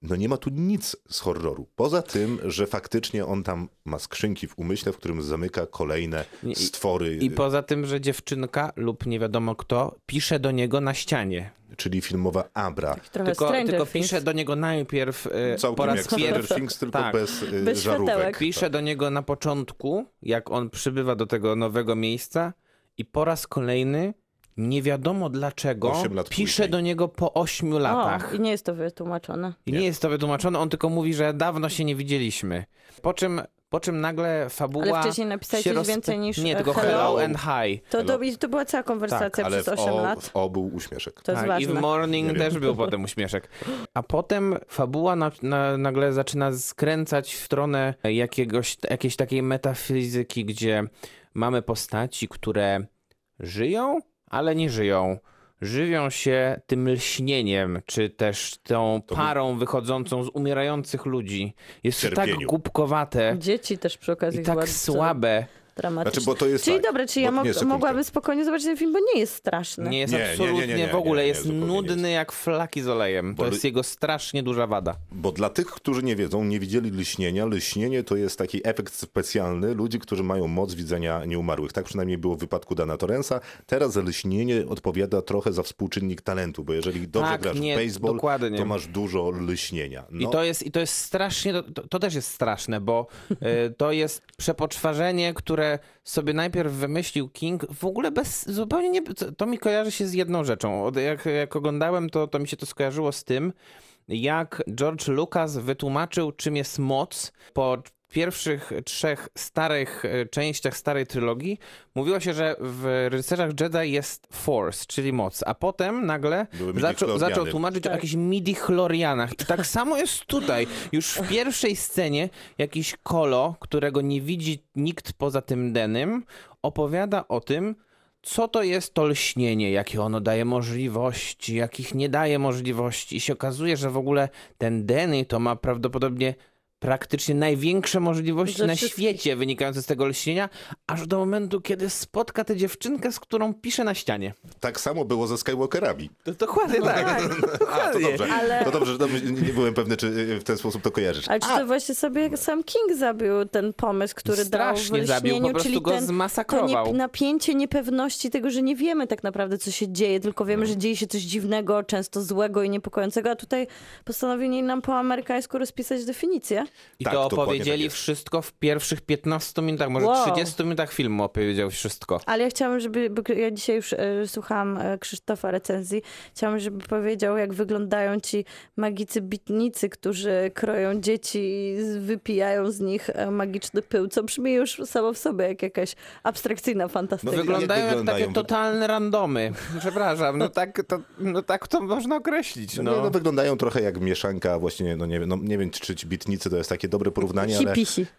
no nie ma tu nic z horroru. Poza tym, że faktycznie on tam ma skrzynki w umyśle, w którym zamyka kolejne Nie, i- stwory, I poza tym, że dziewczynka lub nie wiadomo kto pisze do niego na ścianie. czyli filmowa Abra. Tylko, tylko pisze do niego najpierw e, po Całkiem raz jak Stranger pierwszy. Things, tylko tak. bez, y, Bez żarówek. światełek. Pisze do niego na początku, jak on przybywa do tego nowego miejsca i po raz kolejny nie wiadomo dlaczego pisze później. do niego po ośmiu latach. O, i nie jest to wytłumaczone. I nie jest to wytłumaczone, on tylko mówi, że dawno się nie widzieliśmy. Po czym, po czym nagle fabuła. Ale wcześniej napisałeś się coś rozpa- więcej niż, Nie, e, tylko hello. hello, and hi. To, to, Hello. to była cała konwersacja Tak, przez w 8 o, lat. w o był uśmieszek. To jest Tak, i w. Morning Nie wiem. też był potem uśmieszek. A potem fabuła na, na, nagle zaczyna skręcać w stronę jakiegoś, jakiejś takiej metafizyki, gdzie mamy postaci, które żyją, ale nie żyją. Żywią się tym lśnieniem, czy też tą To by- parą wychodzącą z umierających ludzi. Jest to tak głupkowate Dzieci też przy okazji i tak słabe. Dramatyczne. Znaczy, bo to jest Czyli tak, dobra, czy bo- ja nie, mo- sekundkę. mogłabym spokojnie zobaczyć ten film, bo nie jest straszny. Nie jest Nie, nie, nie, nie, absolutnie nie, w ogóle, nie, nie, jest nie nudny jest. jak flaki z olejem. Bo To jest jego strasznie duża wada. Bo dla tych, którzy nie wiedzą, nie widzieli lśnienia, lśnienie to jest taki efekt specjalny ludzi, którzy mają moc widzenia nieumarłych. Tak przynajmniej było w wypadku Dana Torrensa. Teraz lśnienie odpowiada trochę za współczynnik talentu, bo jeżeli dobrze Tak, grasz nie, w baseball, dokładnie. to masz dużo lśnienia. No, I to jest, i to jest strasznie, to, to też jest straszne, bo y, to jest przepoczwarzenie, które sobie najpierw wymyślił King, w ogóle bez, zupełnie nie, to, mi kojarzy się z jedną rzeczą. Jak, jak oglądałem, to, to mi się to skojarzyło z tym, jak George Lucas wytłumaczył, czym jest moc po pierwszych trzech starych e, częściach starej trylogii mówiło się, że w rycerzach Jedi jest Force, czyli moc, a potem nagle Były zaczął, tłumaczyć o jakichś midi-chlorianach. I tak samo jest tutaj. Już w pierwszej scenie jakiś kolo, którego nie widzi nikt poza tym Denym, opowiada o tym, co to jest to lśnienie, jakie ono daje możliwości, jakich nie daje możliwości. I się okazuje, że w ogóle ten Denny to ma prawdopodobnie praktycznie największe możliwości Ze na wszystkich. świecie wynikające z tego lśnienia, aż do momentu, kiedy spotka tę dziewczynkę, z którą pisze na ścianie. Tak samo było ze Skywalkerami. To dokładnie <laughs> tak. A, to dobrze. Ale- To dobrze, że nie nie byłem pewny, czy y, w ten sposób to kojarzysz. Ale czy to właśnie sobie sam King zabił ten pomysł, który dał w Strasznie zabił, po lśnieniu, prostu czyli go ten, to zmasakrował. nie, napięcie niepewności tego, że nie wiemy tak naprawdę, co się dzieje, tylko wiemy, że dzieje się coś dziwnego, często złego i niepokojącego, a tutaj postanowili nam po amerykańsku rozpisać definicję. I Tak, to dokładnie opowiedzieli tak wszystko w pierwszych 15 minutach, może Wow. 30 minutach filmu opowiedział wszystko. Ale ja chciałam, żeby, bo ja dzisiaj już e, słuchałam e, Krzysztofa recenzji, chciałam, żeby powiedział, jak wyglądają ci magicy bitnicy, którzy kroją dzieci i wypijają z nich e, magiczny pył, co brzmi już samo w sobie jak jakaś abstrakcyjna fantastyka. No Wyglądają jak wyglądają? takie totalne randomy. Przepraszam, no tak to, no tak to można określić. No. No. Nie, no, wyglądają trochę jak mieszanka właśnie, no nie wiem, no, nie wiem czy ci bitnicy to jest takie dobre porównanie, ale,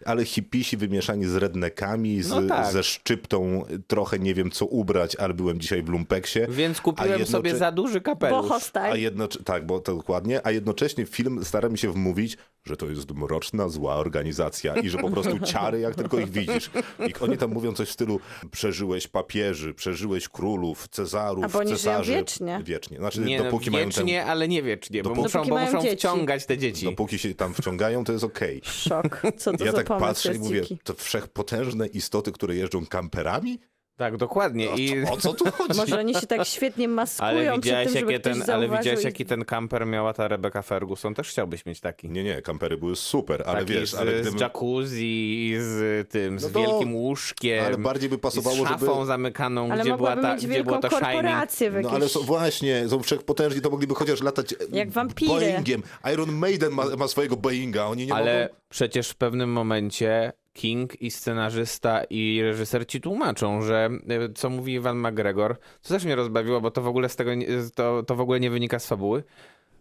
ale hipisi wymieszani z rednekami, z, No tak. ze szczyptą, trochę nie wiem co ubrać, ale byłem dzisiaj w lumpeksie. Więc A kupiłem jednocze- sobie za duży Bo kapelusz. A hostaj. jednocze- tak, bo to dokładnie, a jednocześnie film stara mi się wmówić, że to jest mroczna, zła organizacja i że po prostu <laughs> ciary, jak tylko ich widzisz. I oni tam mówią coś w stylu, przeżyłeś papieży, przeżyłeś królów, cezarów, A bo oni żyją cesarzy. wiecznie. Wiecznie. Znaczy, Nie, no, dopóki mają ten... wiecznie, ale nie wiecznie, bo Dopóki- muszą, Dopóki bo mają muszą dzieci. wciągać te dzieci. Dopóki się tam wciągają, to jest okej. Szok. Co to Ja za tak pomysł patrzę i mówię, dziki. to wszechpotężne istoty, które jeżdżą kamperami? Tak, dokładnie. I... O co tu <laughs> chodzi? Może oni się tak świetnie maskują Ale przed widziałeś, tym, żeby jakie ktoś ten, ale widziałeś, jaki ten kamper miała ta Rebecca Ferguson? Też chciałbyś mieć taki. Nie, nie, kampery były super, ale Taki wiesz, z, ale z gdybym... jacuzzi, i z tym, z No to- wielkim łóżkiem. ale bardziej by pasowało, z szafą żeby- zamykaną, Ale gdzie, była ta, mieć gdzie było wielką to Shining. korporację w No jakiejś... ale są, właśnie, są wszechpotężni, to mogliby chociaż latać e, Jak wampiry. Boeingiem. Iron Maiden ma, ma swojego Boeinga, oni nie Ale mogą... przecież w pewnym momencie King i scenarzysta i reżyser ci tłumaczą, że y, co mówi Iwan McGregor, co też mnie rozbawiło, bo to w ogóle z tego to, to w ogóle nie wynika z fabuły,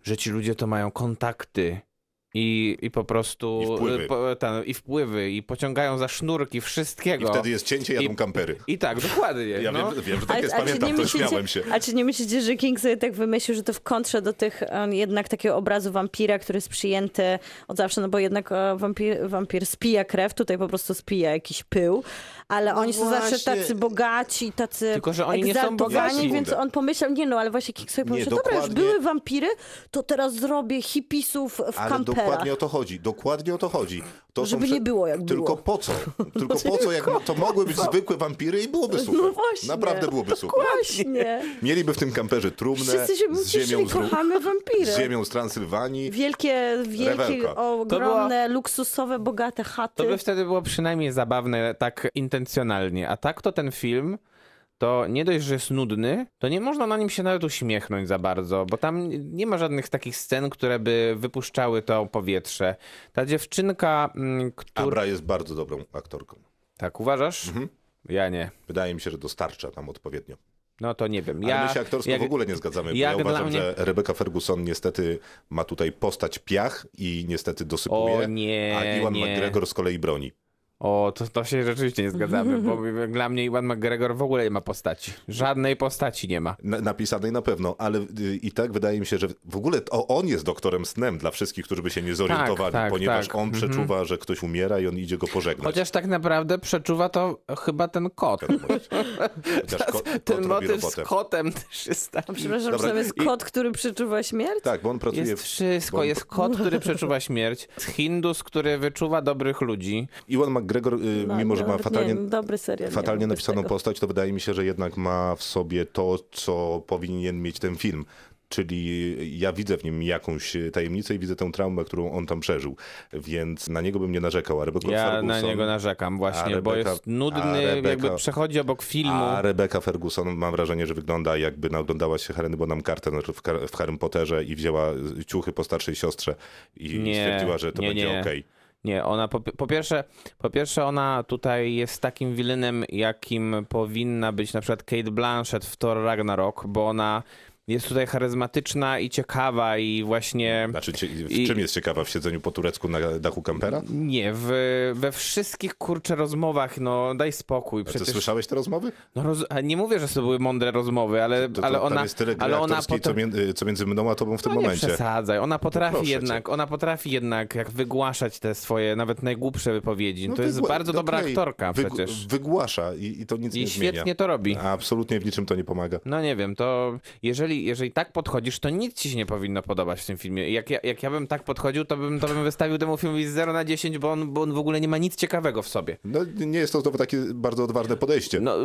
że ci ludzie to mają kontakty i, i po prostu I wpływy. y, Po, ta, i wpływy i pociągają za sznurki I wszystkiego. wtedy jest cięcie, jadą I- kampery. I tak, dokładnie. Ja no. wiem, wiem, że tak Ale- jest, a pamiętam, nie to myślicie- śmiałem się. A czy nie myślicie, że King sobie tak wymyślił, że to w kontrze do tych um, jednak takiego obrazu wampira, który jest przyjęty od zawsze, no bo jednak e, wampir, wampir spija krew, tutaj po prostu spija jakiś pył, ale oni są zawsze No właśnie. tacy bogaci, tacy Tylko, że oni nie są egzaltowani, bogaci. więc on pomyślał, nie no, ale właśnie King sobie Nie, pomyślał, dobra, już dokładnie. były wampiry, to teraz zrobię hipisów w Ale kamperach. dokładnie o to chodzi. Dokładnie o to chodzi. To Żeby prze- nie było jak Tylko było. po co? <laughs> Tylko po co, jak to mogły być zwykłe wampiry i byłoby super. No właśnie. Naprawdę byłoby super. Właśnie. Mieliby w tym kamperze trumnę Wszyscy się z ziemią z, Ru- kochamy wampiry. z ziemią z Transylwanii. Wielkie, wielkie, Rewelka. ogromne, luksusowe, bogate chaty. To by wtedy było przynajmniej zabawne tak intencjonalnie. A tak to ten film to nie dość, że jest nudny, to nie można na nim się nawet uśmiechnąć za bardzo, bo tam nie ma żadnych takich scen, które by wypuszczały to powietrze. Ta dziewczynka, mm, która... Abra jest bardzo dobrą aktorką. Tak, uważasz? Mhm. Ja nie. Wydaje mi się, że dostarcza tam odpowiednio. No to nie wiem. Ale Ja, my się aktorsko jak- w ogóle nie zgadzamy, ja uważam, mnie- że Rebecca Ferguson niestety ma tutaj postać piach i niestety dosypuje, O nie, a Iwan nie. McGregor z kolei broni. O, to, to się rzeczywiście nie zgadzamy, bo <laughs> dla mnie Iwan McGregor w ogóle nie ma postaci. Żadnej postaci nie ma. Na, napisanej na pewno, ale y, i tak wydaje mi się, że w ogóle to on jest doktorem snem dla wszystkich, którzy by się nie zorientowali, tak, ponieważ tak. on przeczuwa, że ktoś umiera i on idzie go pożegnać. Chociaż tak naprawdę przeczuwa to chyba ten kot. <laughs> Chociaż ko, kot Ten motyw z robotę. kotem też jest taki. Przepraszam, Dobra, że tam jest i- kot, który przeczuwa śmierć? Tak, bo on pracuje Jest wszystko. bo- Jest kot, który przeczuwa śmierć. Hindus, który wyczuwa dobrych ludzi. Iwan McGregor, y, No, mimo że ma fatalnie, Nie, dobry serial. fatalnie napisaną postać, to wydaje mi się, że jednak ma w sobie to, co powinien mieć ten film. Czyli ja widzę w nim jakąś tajemnicę i widzę tę traumę, którą on tam przeżył. Więc na niego bym nie narzekał. A Rebecca Ja Ferguson, na niego narzekam właśnie, A bo Rebecca- jest nudny, Rebecca- jakby przechodzi obok filmu. A Rebecca Ferguson mam wrażenie, że wygląda jakby naoglądała się Heleny Bonham Carter w, w Harrym Potterze i wzięła ciuchy po starszej siostrze i Nie, stwierdziła, że to nie, będzie okej. Nie, ona po, po, pierwsze, po pierwsze ona tutaj jest takim wilynem, jakim powinna być na przykład Kate Blanchett w Thor Ragnarok, bo ona jest tutaj charyzmatyczna i ciekawa i właśnie... Znaczy, w I- czym jest ciekawa? W siedzeniu po turecku na dachu kampera? Nie, w, we wszystkich kurczę rozmowach, no daj spokój. A ty Przecież, słyszałeś te rozmowy? no, roz, a nie mówię, że to były mądre rozmowy, ale, To, to, ale tam ona... jest tyle ale ona aktorskiej, co, potra- między, co między mną a tobą w tym no nie momencie. przesadzaj. Ona potrafi proszę jednak, ona potrafi jednak jak wygłaszać te swoje nawet najgłupsze wypowiedzi. No to jest bardzo dobra okej, aktorka wyg- przecież. Wygłasza i, i to nic I nie zmienia. świetnie to robi. Absolutnie w niczym to nie pomaga. No nie wiem, to jeżeli, jeżeli tak podchodzisz, to nic ci się nie powinno podobać w tym filmie. Jak ja, jak ja bym tak podchodził, to bym, to bym wystawił temu filmowi z 0 na 10, bo on, bo on w ogóle nie ma nic ciekawego w sobie. No nie jest to znowu takie bardzo odważne podejście. No,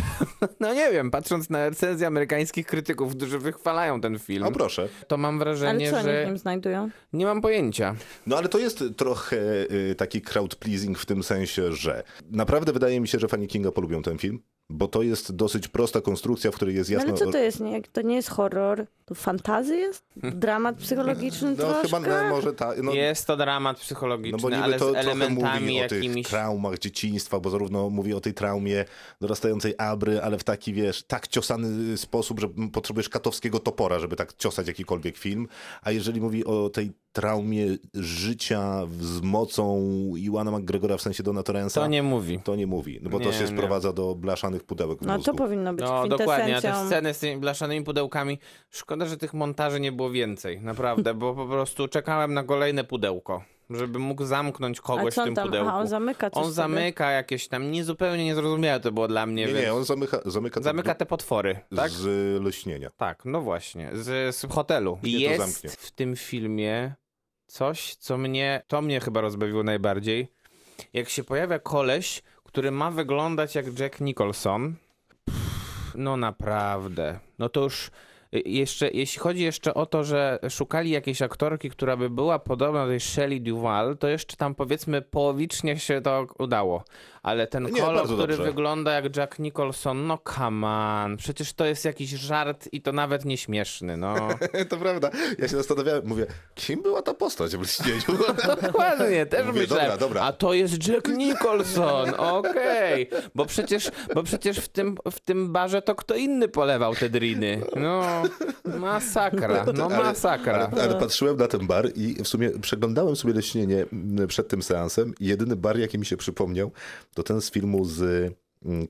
<laughs> no nie wiem, patrząc na recenzje amerykańskich krytyków, którzy wychwalają ten film, No proszę. to mam Ale wrażenie, co oni w że nim znajdują? nie mam pojęcia. No ale to jest trochę y, taki crowd pleasing w tym sensie, że naprawdę wydaje mi się, że fani Kinga polubią ten film, bo to jest dosyć prosta konstrukcja, w której jest No jasno... ale co to jest? Nie, to nie jest horror, to fantazy jest? Dramat psychologiczny No troszkę? chyba no, może tak. No, Jest to dramat no psychologiczny, bo niby ale to z trochę elementami mówi o jakimiś... tych traumach dzieciństwa, bo zarówno mówi o tej traumie dorastającej Abry, ale w taki, wiesz, tak ciosany sposób, że potrzebujesz katowskiego topora, żeby tak ciosać jakikolwiek film. A jeżeli mówi o tej traumie życia z mocą Iwana McGregora w sensie Dona Torrensa, To nie mówi. to nie mówi, no bo to Nie, się nie. sprowadza do blaszanych pudełek No to powinno być No dokładnie, a te sceny z tymi blaszanymi pudełkami, szkoda, że tych montaży nie było więcej, naprawdę, bo po prostu czekałem na kolejne pudełko, żeby mógł zamknąć A kogoś co w tym tam? pudełku. Aha, on zamyka coś On sobie. zamyka jakieś tam, nie zupełnie niezrozumiałe to było dla mnie, Nie, więc nie, on zamyka, zamyka, te zamyka te potwory, tak? z leśnienia. Tak, no właśnie, z, z hotelu. To Jest zamknie? w tym filmie coś, co mnie, to mnie chyba rozbawiło najbardziej. Jak się pojawia koleś, który ma wyglądać jak Jack Nicholson, pff, no naprawdę, no to już jeszcze, jeśli chodzi jeszcze o to, że szukali jakiejś aktorki, która by była podobna do tej Shelley Duvall, to jeszcze tam powiedzmy połowicznie się to udało. ale ten Nie, kolor, który dobrze. wygląda jak Jack Nicholson, no come on, przecież to jest jakiś żart i to nawet nieśmieszny, no. <laughs> to prawda. Ja się zastanawiałem, mówię, kim była ta postać w lśnieniu? <laughs> Dokładnie, też Mówię, myślałem, dobra, dobra. a to jest Jack Nicholson, <laughs> okej, bo przecież, bo przecież w, tym, w tym barze to kto inny polewał te driny, no, masakra, no masakra. Ale, ale patrzyłem na ten bar i w sumie przeglądałem sobie lśnienie mm, przed tym seansem i jedyny bar, jaki mi się przypomniał, to ten z filmu z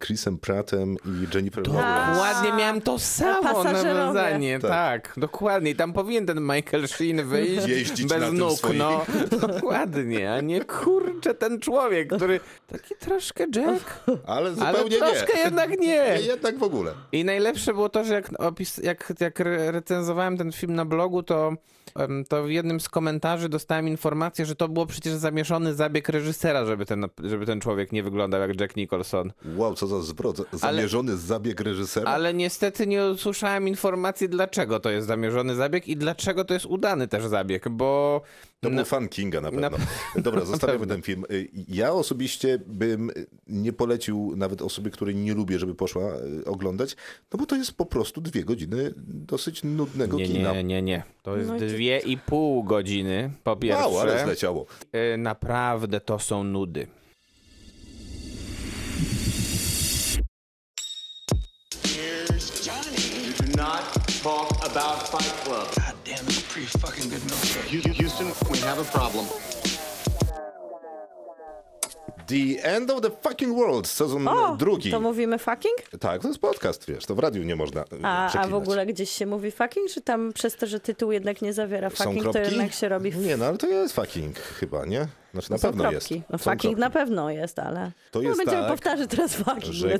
Chrisem Prattem i Jennifer Lawrence. Dokładnie miałem to samo nawiązanie, Tak. tak. dokładnie. I tam powinien ten Michael Sheen wyjść Jeździć bez nóg, swoim. no. <laughs> Dokładnie, a nie kurczę ten człowiek, który taki troszkę Jack, Ale ale zupełnie troszkę nie. jednak nie. Nie, jednak w ogóle. I najlepsze było to, że jak, opis, jak, jak re- recenzowałem ten film na blogu, to, to w jednym z komentarzy dostałem informację, że to było przecież zamieszony zabieg reżysera, żeby ten, żeby ten człowiek nie wyglądał jak Jack Nicholson. Wow, co za zwrot. Zamierzony zabieg reżysera. Ale niestety nie usłyszałem informacji, dlaczego to jest zamierzony zabieg i dlaczego to jest udany też zabieg, bo To no, był fan Kinga na pewno. <laughs> Na- Dobra, zostawiamy ten film. Y, Ja osobiście bym nie polecił nawet osobie, której nie lubię, żeby poszła y, oglądać, no bo to jest po prostu dwie godziny dosyć nudnego nie, kina. nie, nie, nie. To jest No i dwie i pół godziny, po pierwsze. Mało, ale zleciało. Y, Naprawdę to są nudy. Do not talk about Fight Club. God damn, it's a pretty fucking good milkshake. Have a problem. The End of the Fucking World, sezon O, drugi. to mówimy fucking? Tak, to jest podcast, wiesz, to w radiu nie można y, A, a w ogóle gdzieś się mówi fucking, czy tam przez to, że tytuł jednak nie zawiera fucking, to jednak się robi Nie, no ale to jest fucking chyba, nie? Znaczy na są pewno kropki. jest. No Są fucking kropki. na pewno jest, ale To no, jest będziemy tak, powtarzać teraz fucking że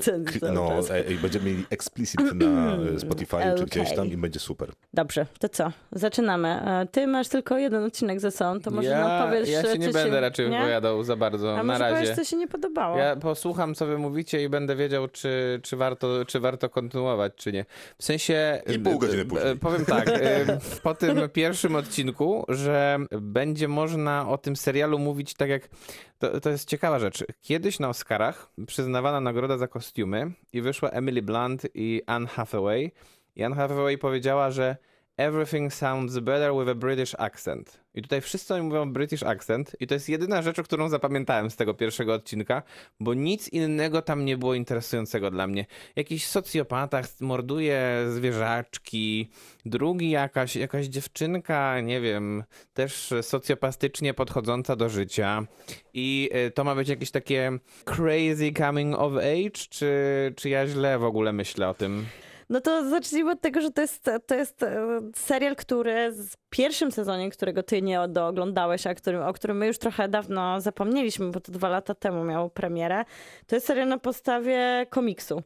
no, czas. ej, będziemy mieli explicit <clears throat> na y, Spotify czy gdzieś tam i będzie super. Dobrze, to co? Zaczynamy. E, Ty masz tylko jeden odcinek ze sobą, to może ja, nam powiesz, ja się nie będę raczej nie? wypowiadał za bardzo, A na razie. powiesz, co się nie podobało? Ja posłucham, co wy mówicie i będę wiedział, czy, czy, warto, czy warto kontynuować, czy nie. W sensie... I pół godziny e, później. e, Powiem tak, e, <laughs> po tym pierwszym odcinku, że będzie można o tym serialu mówić tak jak... To, to jest ciekawa rzecz. Kiedyś na Oscarach przyznawana nagroda za kostiumy i wyszła Emily Blunt i Anne Hathaway. I Anne Hathaway powiedziała, że Everything sounds better with a British accent. I tutaj wszyscy oni mówią British accent i to jest jedyna rzecz, którą zapamiętałem z tego pierwszego odcinka, bo nic innego tam nie było interesującego dla mnie. Jakiś socjopata morduje zwierzaczki, drugi jakaś, jakaś dziewczynka, nie wiem, też socjopastycznie podchodząca do życia i y, to ma być jakieś takie crazy coming of age, czy, czy ja źle w ogóle myślę o tym? No to zacznijmy od tego, że to jest, to jest e, serial, który w pierwszym sezonie, którego ty nie dooglądałeś, a którym, o którym my już trochę dawno zapomnieliśmy, bo to dwa lata temu miał premierę, to jest serial na podstawie komiksu.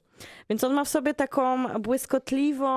Więc on ma w sobie taką błyskotliwą,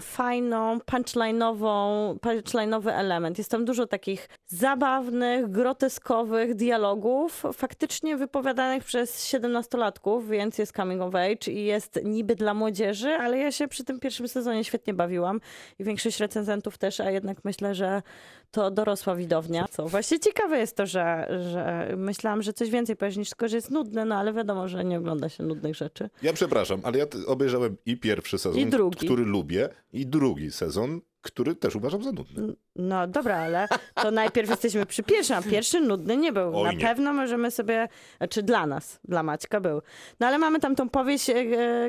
fajną, punchline'ową, punchline'owy element. Jest tam dużo takich zabawnych, groteskowych dialogów, faktycznie wypowiadanych przez 17-latków, więc jest coming of age i jest niby dla młodzieży, ale ja się przy tym pierwszym sezonie świetnie bawiłam i większość recenzentów też, a jednak myślę, że to dorosła widownia. Co właśnie ciekawe jest to, że, że myślałam, że coś więcej powiesz niż tylko, że jest nudne, no ale wiadomo, że nie ogląda się nudnych rzeczy. Ja przepraszam, ale ja obejrzałem i pierwszy sezon, I który lubię, i drugi sezon, który też uważam za nudny. No dobra, ale to najpierw jesteśmy przy pierwszym, a pierwszy nudny nie był. Oj, Na nie. pewno możemy sobie, znaczy dla nas, dla Maćka był. No ale mamy tam tą powieść e,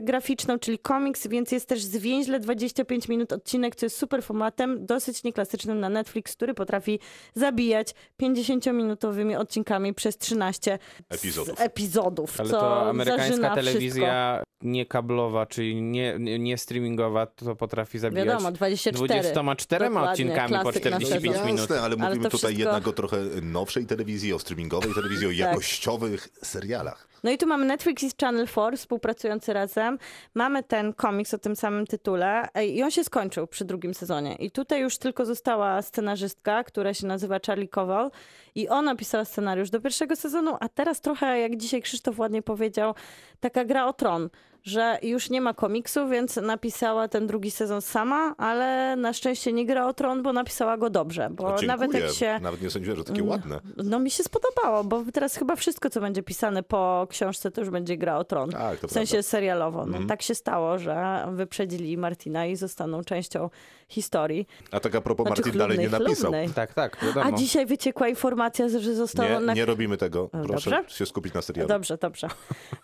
graficzną, czyli komiks, więc jest też zwięźle 25 minut odcinek, co jest super formatem, dosyć nieklasycznym na Netflix, który potrafi zabijać 50-minutowymi odcinkami przez 13 Epizodów. epizodów Ale co to amerykańska telewizja nie kablowa, czyli nie, nie, nie streamingowa, to potrafi Wszystko. zabijać Wiadomo, 24. 24 Dokładnie, odcinkami po klasyk na 45 sezon. minut. Jasne, ale Ale mówimy to tutaj wszystko- jednak o trochę nowszej telewizji, o streamingowej telewizji, o Tak. jakościowych serialach. No i tu mamy Netflix i Channel 4 współpracujący razem. Mamy ten komiks o tym samym tytule i on się skończył przy drugim sezonie. I tutaj już tylko została scenarzystka, która się nazywa Charlie Kowal i ona pisała scenariusz do pierwszego sezonu, a teraz trochę, jak dzisiaj Krzysztof ładnie powiedział, taka gra o tron, że już nie ma komiksu, więc napisała ten drugi sezon sama, ale na szczęście nie gra o tron, bo napisała go dobrze. Bo No, nawet jak się. Nawet nie sądziłem, że takie ładne. No mi się spodobało, bo teraz chyba wszystko, co będzie pisane po książce, to już będzie gra o tron. Tak, w sensie prawda. Serialowo. No, Tak się stało, że wyprzedzili Martina i zostaną częścią historii. A tak a propos, Znaczy Martin dalej nie napisał. chlubnej. Tak, tak, A wiadomo. dzisiaj wyciekła informacja, że zostało Nie, na... nie robimy tego. No, Proszę dobrze. się skupić na serialu. Dobrze, dobrze.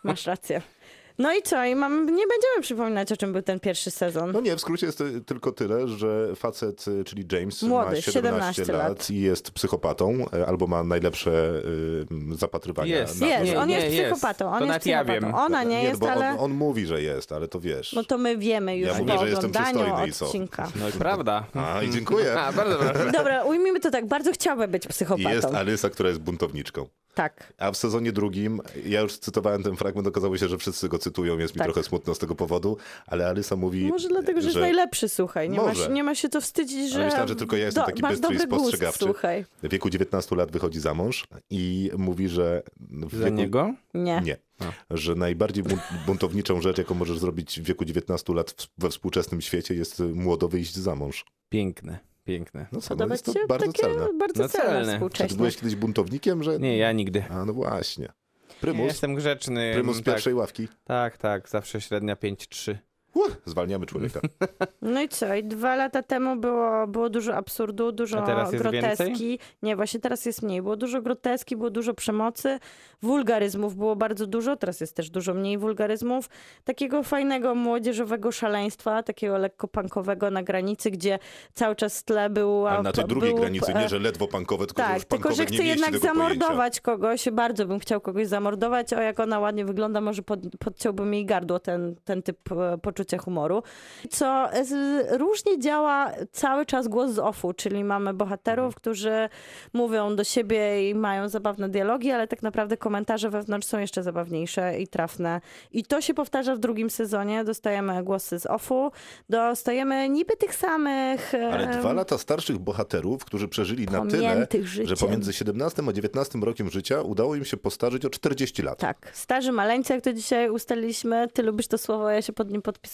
Masz rację. No i co? I mam... nie będziemy przypominać, o czym był ten pierwszy sezon. No nie, w skrócie jest tylko tyle, że facet, y, czyli James, Młody, ma 17 17 lat, lat. i jest psychopatą, y, albo ma najlepsze y, zapatrywania. Jest. na Jest, Nie, on nie, jest jest. psychopatą. On To jest nawet ja psychopatą. wiem. Ona nie, nie jest, bo ale... on, on mówi, że jest, ale to wiesz. No to my wiemy już Ja po mówię, że jestem oglądaniu przystojny i co? odcinka. No i prawda. A, i dziękuję. <laughs> A, bardzo proszę. Dobra, ujmijmy to tak. Bardzo chciałabym być psychopatą. Jest Alysa, która jest buntowniczką. Tak. A w sezonie drugim, ja już cytowałem ten fragment, okazało się, że wszyscy go cytują, jest mi Tak. trochę smutno z tego powodu, ale Alysa mówi, Może dlatego, że, jest najlepszy, słuchaj. Nie, Może. masz, nie ma się to wstydzić, że... Ale myślałem, że tylko ja jestem do- taki bystry i dobry gust, spostrzegawczy. słuchaj. w wieku 19 lat wychodzi za mąż i mówi, że w Za wieku... niego? Nie. Nie. Że najbardziej bunt- <laughs> buntowniczą rzecz, jaką możesz zrobić w wieku 19 lat w- we współczesnym świecie, jest młodo wyjść za mąż. Piękne, piękne. No co, no Podoba jest ci to się bardzo takie celne. bardzo No celne celne. Czy byłeś kiedyś buntownikiem, że... Nie, ja nigdy. A no właśnie. Ja Prymus, jestem grzeczny. prymus z tak, pierwszej ławki. tak, tak, zawsze średnia 5-3. Uh, zwalniamy człowieka. <laughs> No i co? I dwa lata temu było, było dużo absurdu, dużo A teraz jest groteski. więcej? Nie, właśnie teraz jest mniej. Było dużo groteski, było dużo przemocy, wulgaryzmów było bardzo dużo, teraz jest też dużo mniej wulgaryzmów. Takiego fajnego młodzieżowego szaleństwa, takiego lekko punkowego na granicy, gdzie cały czas w tle był... Ale na tej drugiej był, granicy, e, nie, że ledwo pankowe, tylko że Tak, już tylko że mieści jednak tego pojęcia. zamordować kogoś. Bardzo bym chciał kogoś zamordować. O, jak ona ładnie wygląda, może pod, podciąłbym jej gardło ten, ten typ e, poczucia humoru. Co różnie działa cały czas głos z offu, czyli mamy bohaterów, Mhm. którzy mówią do siebie i mają zabawne dialogi, ale tak naprawdę komentarze wewnątrz są jeszcze zabawniejsze i trafne. I to się powtarza w drugim sezonie. Dostajemy głosy z offu, dostajemy niby tych samych... Ale dwa lata starszych bohaterów, którzy przeżyli na tyle, Pomiętych że życiem. pomiędzy 17 a 19 rokiem życia udało im się postarzyć o 40 lat. Tak, starzy maleńcy, jak to dzisiaj ustaliliśmy, ty lubisz to słowo, ja się pod nim podpisuję.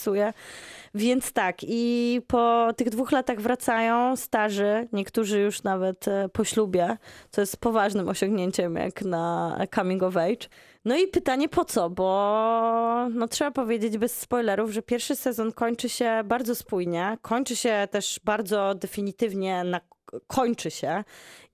Więc tak, i po tych dwóch latach wracają starzy, niektórzy już nawet e, po ślubie, co jest poważnym osiągnięciem jak na coming of age. No i pytanie po co, bo no trzeba powiedzieć bez spoilerów, że pierwszy sezon kończy się bardzo spójnie, kończy się też bardzo definitywnie na kończy się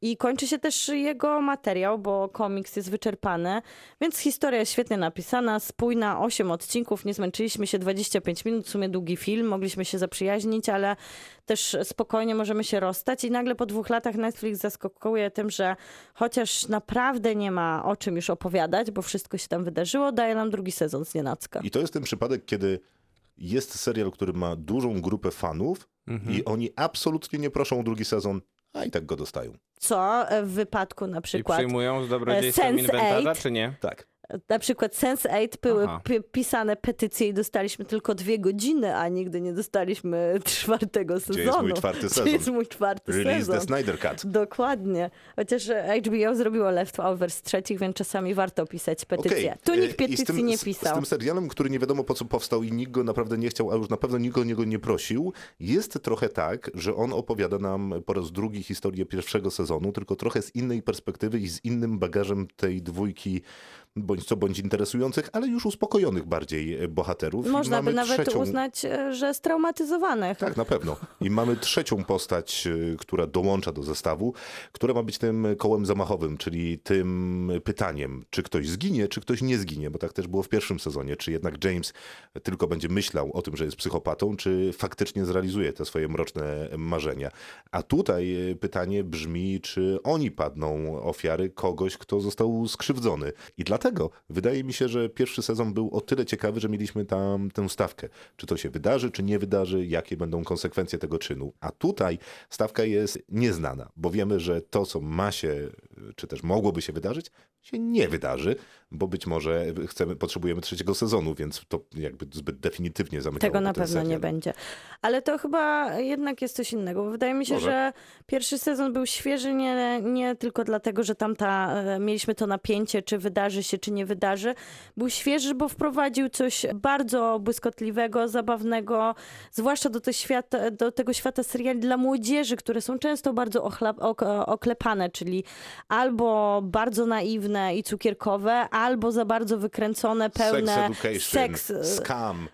i kończy się też jego materiał, bo komiks jest wyczerpany, więc historia jest świetnie napisana, spójna, 8 odcinków, nie zmęczyliśmy się 25 minut, w sumie długi film, mogliśmy się zaprzyjaźnić, ale też spokojnie możemy się rozstać i nagle po dwóch latach Netflix zaskakuje tym, że chociaż naprawdę nie ma o czym już opowiadać, bo wszystko się tam wydarzyło, daje nam drugi sezon z nienacka. I to jest ten przypadek, kiedy jest serial, który ma dużą grupę fanów Mhm. i oni absolutnie nie proszą o drugi sezon, a i tak go dostają. Co w wypadku na I przykład przyjmują z dobrodziejstwem Sense8. inwentarza, czy nie? Tak. Na przykład Sense8 były pisane petycje i dostaliśmy tylko dwie godziny, a nigdy nie dostaliśmy <laughs> czwartego sezonu. jest mój czwarty <laughs> Gdzie sezon? jest mój czwarty Release sezon? the Snyder Cut. Dokładnie. Chociaż HBO zrobiło leftovers trzecich, więc czasami warto pisać petycje. Okej. Tu E, nikt petycji z tym, nie z- pisał. Z tym serialem, który nie wiadomo po co powstał i nikt go naprawdę nie chciał, a już na pewno nikt go niego nie prosił, jest trochę tak, że on opowiada nam po raz drugi historię pierwszego sezonu, tylko trochę z innej perspektywy i z innym bagażem tej dwójki bądź co bądź interesujących, ale już uspokojonych bardziej e, bohaterów. Można by nawet trzecią... uznać, e, że straumatyzowanych. Tak, na pewno. I mamy trzecią postać, y, która dołącza do zestawu, która ma być tym kołem zamachowym, czyli tym pytaniem, czy ktoś zginie, czy ktoś nie zginie, bo tak też było w pierwszym sezonie. Czy jednak James tylko będzie myślał o tym, że jest psychopatą, czy faktycznie zrealizuje te swoje mroczne marzenia. A tutaj y, pytanie brzmi, czy oni padną ofiary kogoś, kto został skrzywdzony. I dlatego wydaje mi się, że pierwszy sezon był o tyle ciekawy, że mieliśmy tam tę stawkę. Czy to się wydarzy, czy nie wydarzy, jakie będą konsekwencje tego czynu. A tutaj stawka jest nieznana, bo wiemy, że to, co ma się, czy też mogłoby się wydarzyć, się nie wydarzy, bo być może chcemy, potrzebujemy trzeciego sezonu, więc to jakby zbyt definitywnie zamykało Tego na pewno nie serial. będzie. Ale to chyba jednak jest coś innego. bo Wydaje mi się, Może. że pierwszy sezon był świeży nie, nie tylko dlatego, że tam ta, e, mieliśmy to napięcie, czy wydarzy się, czy nie wydarzy. Był świeży, bo wprowadził coś bardzo błyskotliwego, zabawnego, zwłaszcza do, te świata, do tego świata seriali dla młodzieży, które są często bardzo oklepane, czyli albo bardzo naiwne i cukierkowe, albo za bardzo wykręcone, pełne Sex education, seks, e, scam,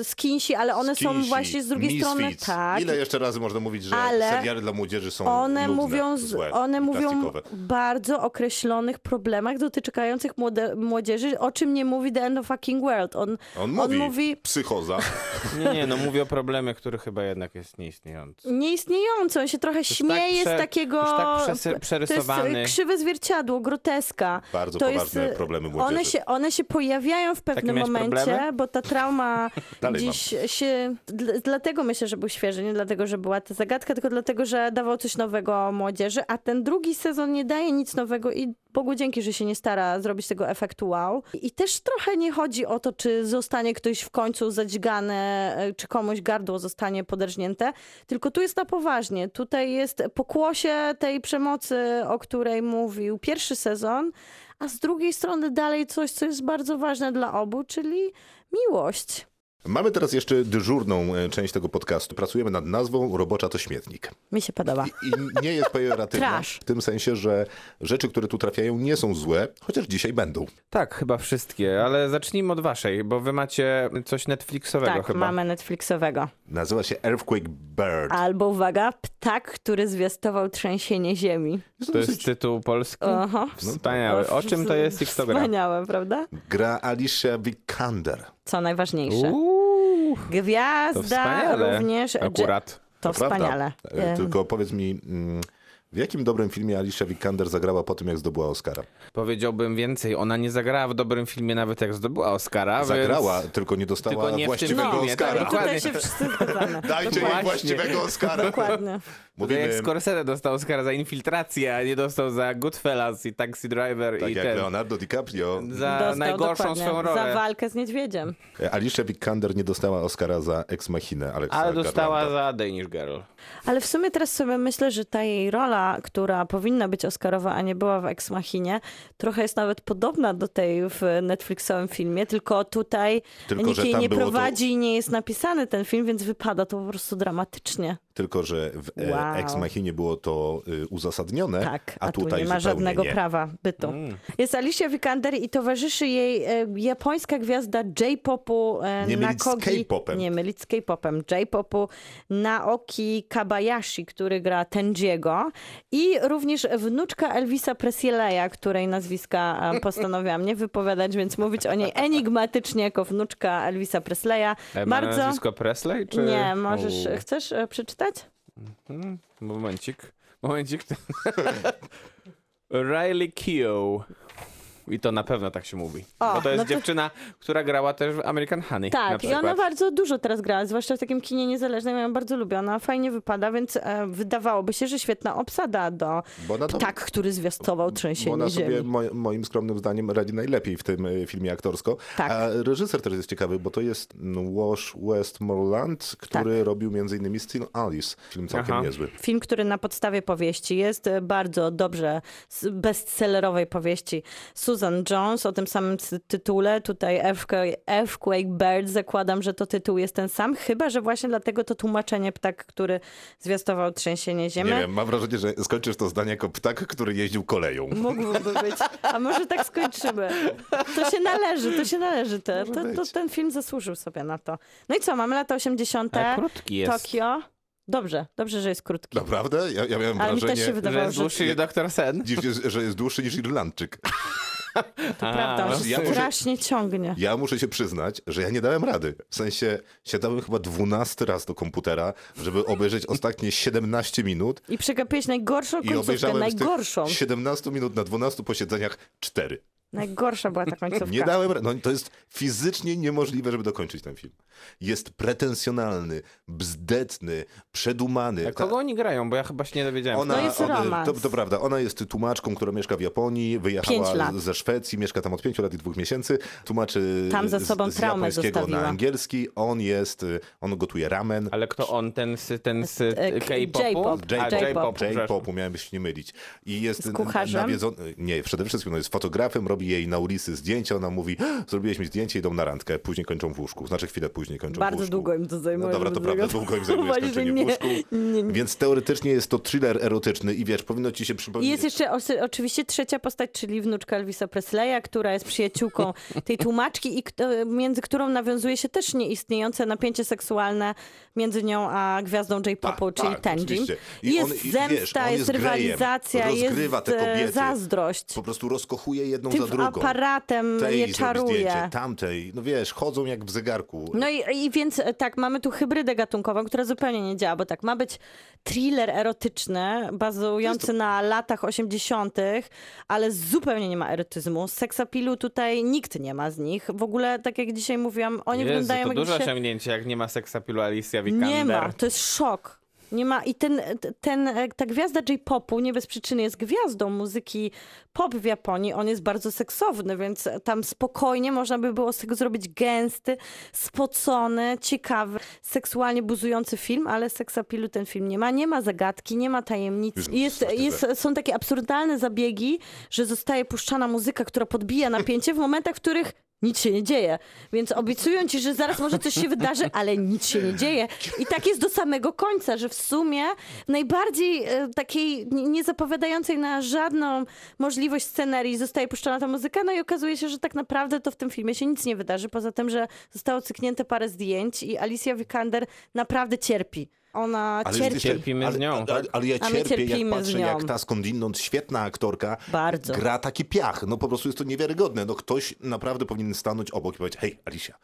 e, skinsi, ale one są skinsi, właśnie z drugiej strony misfits. tak. Ile jeszcze razy można mówić, że Ale seriale dla młodzieży są One nudne, mówią, z, złe, one mówią bardzo określonych problemach dotykających młode, młodzieży, o czym nie mówi The End of Fucking World. On, On mówi, mówi psychoza. <laughs> Nie, nie, no mówię o problemie, który chyba jednak jest nieistniejący. nieistniejący, on się trochę jest śmieje tak prze- z takiego... już tak przesy- To jest przerysowany. e, krzywe zwierciadło, groteska. Bardzo to poważne jest, e, problemy młodzieży. One się, one się pojawiają w pewnym momencie, problemy? bo ta trauma <laughs> Dalej dziś się... dl- Dlatego myślę, że był świeży, nie dlatego, że była ta zagadka, tylko dlatego, że dawał coś nowego młodzieży, a ten drugi sezon nie daje nic nowego i Bogu dzięki, że się nie stara zrobić tego efektu wow. I też trochę nie chodzi o to, czy zostanie ktoś w końcu zadźgany, e, czy komuś gardło zostanie poderżnięte, tylko tu jest na poważnie. Tutaj jest pokłosie tej przemocy, o której mówił pierwszy sezon, a z drugiej strony dalej coś, co jest bardzo ważne dla obu, czyli miłość. Mamy teraz jeszcze dyżurną e, część tego podcastu. Pracujemy nad nazwą Robocza to śmietnik. Mi się podoba. I nie jest pejoratywna w tym sensie, że rzeczy, które tu trafiają nie są złe, chociaż dzisiaj będą. Tak, chyba wszystkie, ale zacznijmy od waszej, bo wy macie coś Netflixowego Tak, chyba. mamy Netflixowego. Nazywa się Earthquake Bird. Albo uwaga, ptak, który zwiastował trzęsienie ziemi. To jest tytuł polski? Aha. Wspaniały. O czym to jest i kto gra? Wspaniałe, prawda? Gra Alicia Vikander. Co najważniejsze. Uuu, to Gwiazda również. Akurat. To prawda. wspaniale. E, Em, Tylko powiedz mi, mm, w jakim dobrym filmie Alicia Vikander zagrała po tym, jak zdobyła Oscara? Powiedziałbym więcej, ona nie zagrała w dobrym filmie nawet jak zdobyła Oscara, Zagrała, więc... tylko nie dostała Tylko nie w tym właściwego filmie, tak, Oscara. I tutaj Dokładnie. się wszyscy zgadzamy. Dajcie jej właściwego Oscara. Dokładnie. Mówimy... Jak Scorsese dostał Oscara za infiltrację, a nie dostał za Goodfellas i Taxi Driver tak i jak ten... Leonardo DiCaprio. Za Dostał najgorszą swoją Za rolę. walkę z niedźwiedziem. Alicia Vikander nie dostała Oscara za Ex Machinę Ale dostała Garlanda. za Danish Girl. Ale w sumie teraz sobie myślę, że ta jej rola, która powinna być Oscarowa, a nie była w Ex Machinie, trochę jest nawet podobna do tej w Netflixowym filmie, tylko tutaj Tylko, nikt że jej nie było to- prowadzi i nie jest napisany ten film, więc wypada to po prostu dramatycznie. Tylko, że w e, Wow. Ex Machinie było to y, uzasadnione, Tak, a, a, tu tutaj nie ma żadnego nie. prawa bytu. Mm. Jest Alicia Vikander i towarzyszy jej e, japońska gwiazda J-popu e, Nie z Nakogi... K-popem. Nie mylić z K-popem. J-popu Naoki Kabayashi, który gra Tenjiego i również wnuczka Elvisa Presleya, której nazwiska e, <laughs> postanowiłam nie wypowiadać, więc mówić o niej enigmatycznie jako wnuczka Elvisa Presleya. E, Ma Bardzo... nazwisko Presley? Czy... Nie, możesz... U, Chcesz e, przeczytać? Hmm, Momencik. Momencik. Riley Keough. I to na pewno tak się mówi. O, Bo to jest no to- dziewczyna, która grała też w American Honey. na Tak, i przykład. ona bardzo dużo teraz gra, zwłaszcza w takim kinie niezależnym. Ja ją bardzo lubię. Ona fajnie wypada, więc e, wydawałoby się, że świetna obsada do Bo to- ptak, który zwiastował Bo trzęsienie ona sobie, ziemi. mo, moim skromnym zdaniem, radzi najlepiej w tym y, filmie aktorsko. Tak. A reżyser też jest ciekawy, bo to jest mm, Wash Westmoreland, który Tak. robił między innymi Still Alice. Film całkiem Aha. niezły. Film, który na podstawie powieści jest e, bardzo dobrze, bestsellerowej powieści Susan Jones o tym samym ty- tytule. Tutaj Earthquake, Bird, zakładam, że to tytuł jest ten sam, chyba, że właśnie dlatego to tłumaczenie ptak, który zwiastował trzęsienie ziemi. Nie wiem, mam wrażenie, że skończysz to zdanie jako ptak, który jeździł koleją. Mógłby być. A może tak skończymy. To się należy, to się należy. Te, to, to, ten film zasłużył sobie na to. No i co, mamy lata 80. Ale krótki jest. Tokio. Dobrze, dobrze, że jest krótki. Naprawdę? Ja, ja miałem Ale mi wrażenie, też się Że wydawało, jest że dłuższy niż Dr. Sen. jest, że jest dłuższy niż Irlandczyk. <laughs> to prawda, no że ja strasznie ciągnie. Ja muszę się przyznać, że ja nie dałem rady. W sensie siadałem chyba 12 raz do komputera, żeby obejrzeć ostatnie 17 minut I przegapiłeś najgorszą i końcówkę, obejrzałem najgorszą. tych 17 minut na 12 posiedzeniach 4. Najgorsza była ta końcówka. Nie dałem, no to jest fizycznie niemożliwe, żeby dokończyć ten film. Jest pretensjonalny, bzdetny, przedumany. A kogo oni grają? Bo ja chyba się nie dowiedziałem. Ona, No jest romans. to, to prawda, ona jest tłumaczką, która mieszka w Japonii, wyjechała ze Szwecji, mieszka tam od pięciu lat i dwóch miesięcy, tłumaczy Tam za z- sobą z, traumę japońskiego zostawiła. na angielski. On jest, on gotuje ramen. Ale kto on? Ten z, ten z E, K-popu? J-pop. A, J-pop. J-pop. przepraszam. J-popu, miałem się nie mylić. I jest Z kucharzem? nawiedzony, nie, przede wszystkim no jest fotografem, robi jej na ulicy zdjęcia, ona mówi, zrobiłeś mi zdjęcie, idą na randkę, później kończą w łóżku, znaczy chwilę później kończą w Bardzo łóżku. długo im to zajmuje, No dobra, to prawda, długo im zajmuje <laughs> skończenie że w nie- łóżku, nie- nie. więc teoretycznie jest to thriller erotyczny i wiesz, powinno ci się I przypomnieć... jest jeszcze oczywiście trzecia postać, czyli wnuczka Elvisa Presleya, która jest przyjaciółką <laughs> tej tłumaczki i między którą nawiązuje się też nieistniejące napięcie seksualne między nią a gwiazdą J-popu, Tak, czyli tak. I Jest on- i zemsta, wiesz, jest, jest rywalizacja, jest e, zazdrość. Po prostu rozkochuje jedną Tym za drugą. aparatem Tej je czaruje. zdjęcie, tamtej, no wiesz, chodzą jak w zegarku. No i, i więc e, tak, mamy tu hybrydę gatunkową, która zupełnie nie działa, bo tak, ma być thriller erotyczny, bazujący na latach 80., ale zupełnie nie ma erotyzmu. Seksapilu tutaj nikt nie ma z nich. W ogóle, tak jak dzisiaj mówiłam, oni Jezu, wyglądają to jak duże dzisiaj... osiągnięcie, jak nie ma seksapilu Alicia Vikander. Nie ma, to jest szok. Nie ma i ten, ten, ta gwiazda J-popu nie bez przyczyny jest gwiazdą muzyki pop w Japonii. On jest bardzo seksowny, więc tam spokojnie można by było z tego zrobić gęsty, spocony, ciekawy, seksualnie buzujący film, ale seksapilu ten film nie ma. Nie ma zagadki, nie ma tajemnic. Jest, jest, są takie absurdalne zabiegi, że zostaje puszczana muzyka, która podbija napięcie w momentach, w których nic się nie dzieje. Więc obiecują ci, że zaraz może coś się wydarzy, ale nic się nie dzieje. I tak jest do samego końca, że w sumie najbardziej e, takiej nie- nie zapowiadającej na żadną możliwość scenerii zostaje puszczona ta muzyka, no i okazuje się, że tak naprawdę to w tym filmie się nic nie wydarzy, poza tym, że zostało cyknięte parę zdjęć i Alicia Vikander naprawdę cierpi. Ona Ale cierpi. Cierpimy z ale, nią, ale, tak? ale ja cierpię, jak z patrzę, jak ta skądinąd świetna aktorka Bardzo. gra taki piach. No po prostu jest to niewiarygodne. No ktoś naprawdę powinien stanąć obok i powiedzieć, hej Alicia,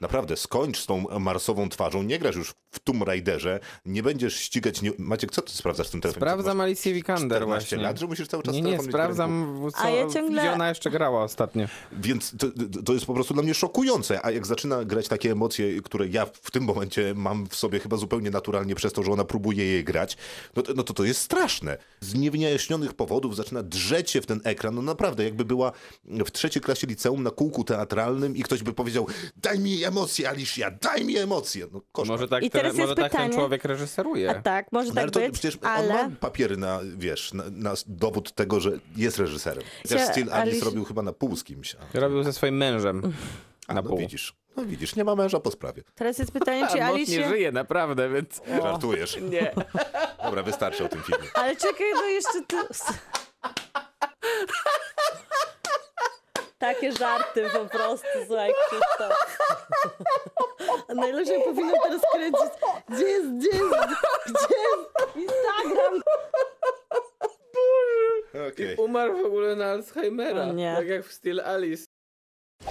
naprawdę skończ z tą marsową twarzą, nie grasz już w Tomb Raiderze, nie będziesz ścigać... Nie... Maciek, co ty sprawdzasz w tym telefonie? Sprawdzam Masz Alicję Vikander 14 właśnie. lat, że musisz cały czas Nie, nie, sprawdzam, w co, A ja ciągle- gdzie ona jeszcze grała ostatnio. Więc to, to jest po prostu dla mnie szokujące. A jak zaczyna grać takie emocje, które ja w tym momencie mam w sobie chyba zupełnie naturalnie przez to, że ona próbuje je grać, no to, no to to jest straszne. Z niewyjaśnionych powodów zaczyna drzeć się w ten ekran. No naprawdę, jakby była w trzeciej klasie liceum na kółku teatralnym i ktoś by powiedział daj mi emocje, Alicia, daj mi emocje. No koszmar. Może tak, I ten, teraz może jest tak ten pytanie- człowiek reżyseruje. A tak, może No, tak ale to być, przecież ale... on ma papiery na, wiesz, na, na dowód tego, że jest reżyserem. Też Cia- Still Alice Alice- robił chyba na pół z kimś. A, Robił ze swoim mężem a na no pół. widzisz, no widzisz, nie ma męża po sprawie. Teraz jest pytanie, czy <laughs> A Mot Alicia... nie żyje, naprawdę, więc... Żartujesz. <laughs> Nie. Dobra, wystarczy o tym filmie. Ale czekaj, no jeszcze ty... <laughs> Takie żarty po prostu, słuchaj, Krzysztof. <laughs> Ja powinnam teraz kręcić. Gdzie jest, gdzie jest, gdzie jest Instagram? Okej. Umarł w ogóle na Alzheimera, O nie. tak jak w Still Alice.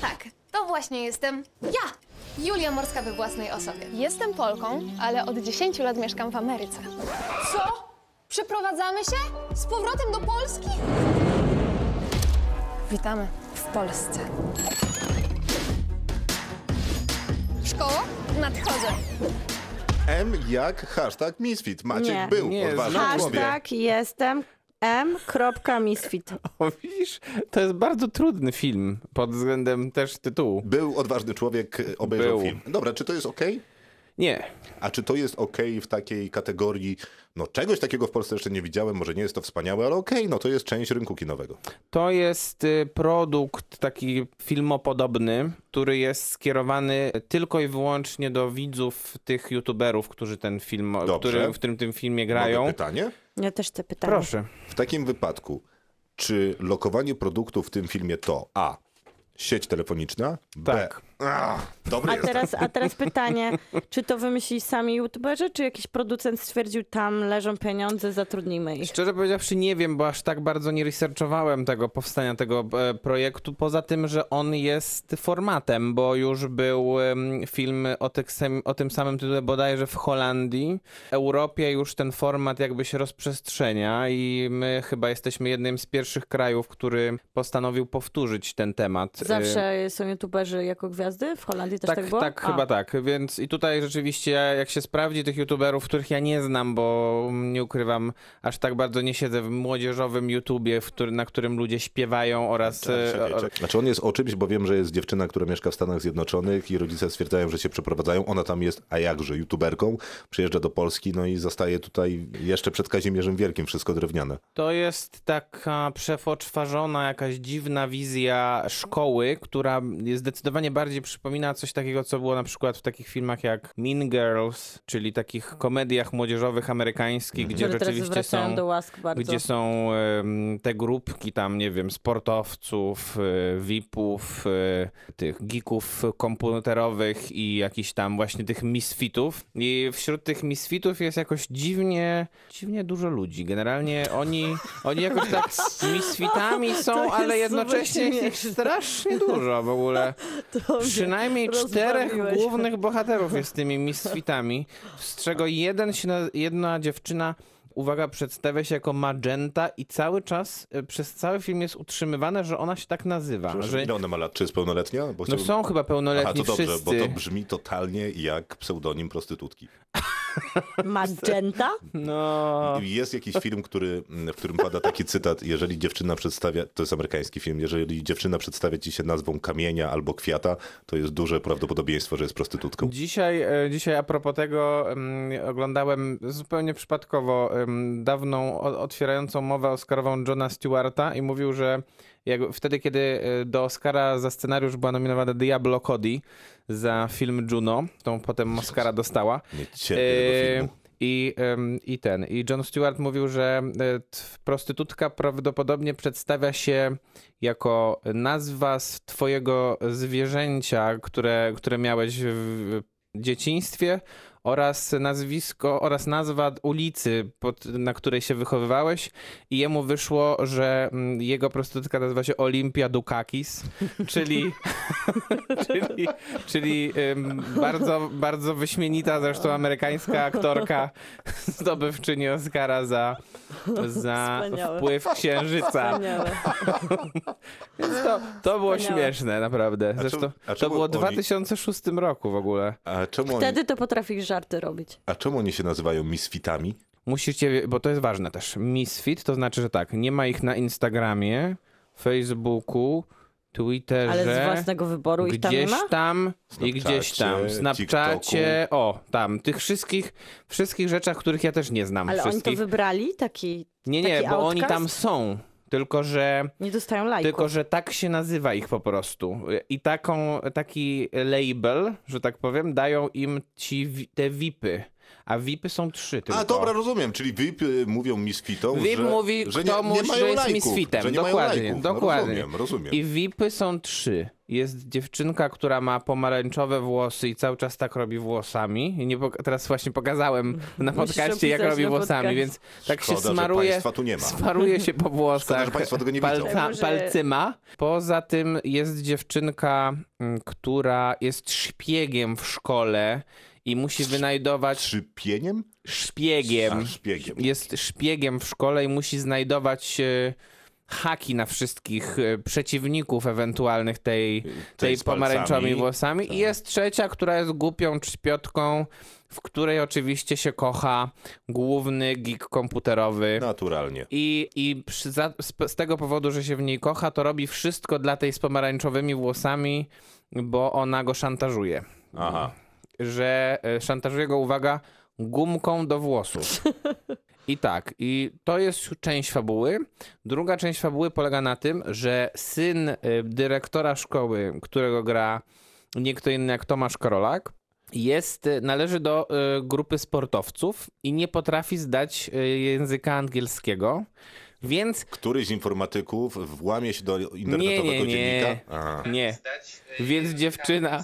Tak, to właśnie jestem ja, Julia Morska we własnej osobie. Jestem Polką, ale od 10 lat mieszkam w Ameryce. Co? Przeprowadzamy się? Z powrotem do Polski? Witamy Polsce. Szkoła? Nadchodzę. M jak hashtag Misfit. Maciek Nie. był Nie, odważny znam człowiek. Hashtag jestem m.misfit. <laughs> O, widzisz, to jest bardzo trudny film pod względem też tytułu. Był odważny człowiek, obejrzał Był. film. Dobra, czy to jest okej? Nie, A czy to jest okej w takiej kategorii, no czegoś takiego w Polsce jeszcze nie widziałem, może nie jest to wspaniałe, ale okej, no to jest część rynku kinowego. To jest y, produkt taki filmopodobny, który jest skierowany tylko i wyłącznie do widzów tych youtuberów, którzy ten film, który, w którym tym filmie Mogę grają. pytanie? Ja też te pytania. Proszę. W takim wypadku, czy lokowanie produktu w tym filmie to A. Sieć telefoniczna, B. Ach, dobry A jest. teraz, a teraz pytanie, czy to wymyślili sami youtuberzy, czy jakiś producent stwierdził, tam leżą pieniądze, zatrudnijmy ich? Szczerze powiedziawszy nie wiem, bo aż tak bardzo nie researchowałem tego powstania tego e, projektu, poza tym, że on jest formatem, bo już był em, film o, tych o tym samym tytule bodajże w Holandii. W Europie już ten format jakby się rozprzestrzenia i my chyba jesteśmy jednym z pierwszych krajów, który postanowił powtórzyć ten temat. E, Zawsze są youtuberzy jako gwiazdy? W Holandii też tak, tak, było? tak, A. chyba tak. Więc i tutaj rzeczywiście, jak się sprawdzi tych youtuberów, których ja nie znam, bo nie ukrywam, aż tak bardzo nie siedzę w młodzieżowym YouTubie, w który, na którym ludzie śpiewają oraz. Czekaj, e, czekaj. Znaczy on jest o czymś, bo wiem, że jest dziewczyna, która mieszka w Stanach Zjednoczonych i rodzice stwierdzają, że się przeprowadzają. Ona tam jest, a jakże, youtuberką. Przyjeżdża do Polski, no i zostaje tutaj jeszcze przed Kazimierzem Wielkim, wszystko drewniane. To jest taka przefoczwarzona, jakaś dziwna wizja szkoły, która zdecydowanie bardziej przypomina coś takiego, co było na przykład w takich filmach jak Mean Girls, czyli takich komediach młodzieżowych amerykańskich, gdzie Które rzeczywiście są. Gdzie są em, te grupki tam, nie wiem, sportowców, e, VIP-ów, e, tych geeków komputerowych i jakichś tam właśnie tych misfitów. I wśród tych misfitów jest jakoś dziwnie, dziwnie dużo ludzi. Generalnie oni, oni jakoś tak <laughs> misfitami są, ale jednocześnie ich strasznie dużo w ogóle. <laughs> To Przynajmniej czterech głównych bohaterów jest tymi misfitami, z czego jeden się, jedna dziewczyna, uwaga, przedstawia się jako Magenta i cały czas, e, przez cały film jest utrzymywane, że ona się tak nazywa. Że, Ile ona ma lat? Czy jest pełnoletnia? Bo no chciałbym- są chyba Aha, pełnoletni to dobrze, wszyscy. bo to brzmi totalnie jak pseudonim prostytutki. <laughs> Magenta? No, Jest jakiś film, który, w którym pada taki cytat, jeżeli dziewczyna przedstawia, to jest amerykański film, jeżeli dziewczyna przedstawia ci się nazwą kamienia albo kwiata, to jest duże prawdopodobieństwo, że jest prostytutką. Dzisiaj, e, dzisiaj a propos tego em, oglądałem zupełnie przypadkowo dawną otwierającą mowę oscarową Johna Stewarta i mówił, że jak, wtedy, kiedy e, do Oscara za scenariusz była nominowana Diablo Cody za film Juno, tą potem Oscara dostała. Nie cierpię E. I, I ten. I John Stewart mówił, że e, prostytutka prawdopodobnie przedstawia się jako nazwa z twojego zwierzęcia, które, które miałeś w dzieciństwie oraz nazwisko oraz nazwa ulicy, pod, na której się wychowywałeś i jemu wyszło, że mm, jego prostytutka nazywa się Olimpia Dukakis, <laughs> <laughs> czyli czyli, czyli ym, bardzo, bardzo wyśmienita zresztą amerykańska aktorka <laughs> zdobywczyni Oscara za, za Wspaniałe. wpływ księżyca. Więc to, to było Wspaniałe. śmieszne, naprawdę. A Zresztą czemu- a to było w oni- 2006 roku w ogóle. A czemu, oni, Wtedy to potrafisz żarty robić. a czemu oni się nazywają misfitami? Musicie, bo to jest ważne też. Misfit to znaczy, że tak, nie ma ich na Instagramie, Facebooku, Twitterze. Ale z własnego wyboru ich tam nie Gdzieś ma? tam i gdzieś tam. Snapchacie, o, tam. Tych wszystkich, wszystkich rzeczach, których ja też nie znam. Ale oni to wszystkich. wybrali? Taki, Nie, nie, taki bo oni outcast? tam są. Tylko, że nie dostają lajków. Tylko, że tak się nazywa ich po prostu. I taką, taki label, że tak powiem, dają im ci te VIPy. A VIPy są trzy tylko. A dobra, rozumiem, czyli VIP y, mówią misfitom, VIP że, mówi że nie, komuś, nie mają że jest lajków, misfitem. Że nie dokładnie, mają lajków. No, dokładnie. rozumiem, rozumiem. I VIPy są trzy. Jest dziewczynka, która ma pomarańczowe włosy i cały czas tak robi włosami. I nie pok- teraz właśnie pokazałem na Musisz podcaście, jak opisać robi na włosami, więc tak Szkoda, się że smaruje. państwa tu nie ma. Smaruje się po włosach. Szkoda, że państwo tego nie widzą. Może- palcyma. Poza tym jest dziewczynka, mm, która jest szpiegiem w szkole i musi wynajdować Trzypieniem? szpiegiem. A, szpiegiem. Jest szpiegiem w szkole i musi znajdować e, haki na wszystkich e, przeciwników ewentualnych tej, tej z pomarańczowymi włosami. I jest trzecia, która jest głupią czpiotką, w której oczywiście się kocha główny geek komputerowy. Naturalnie. I, i przy, za, z, z tego powodu, że się w niej kocha, to robi wszystko dla tej z pomarańczowymi włosami, bo ona go szantażuje. Aha. Że e, szantażuje go, uwaga, gumką do włosów. I tak, i to jest część fabuły. Druga część fabuły polega na tym, że syn y, dyrektora szkoły, którego gra nie kto inny jak Tomasz Karolak, jest, y, należy do grupy sportowców i nie potrafi zdać języka angielskiego. Więc Któryś z informatyków włamie się do nie, internetowego nie, nie, dziennika? A, nie. Więc dziewczyna,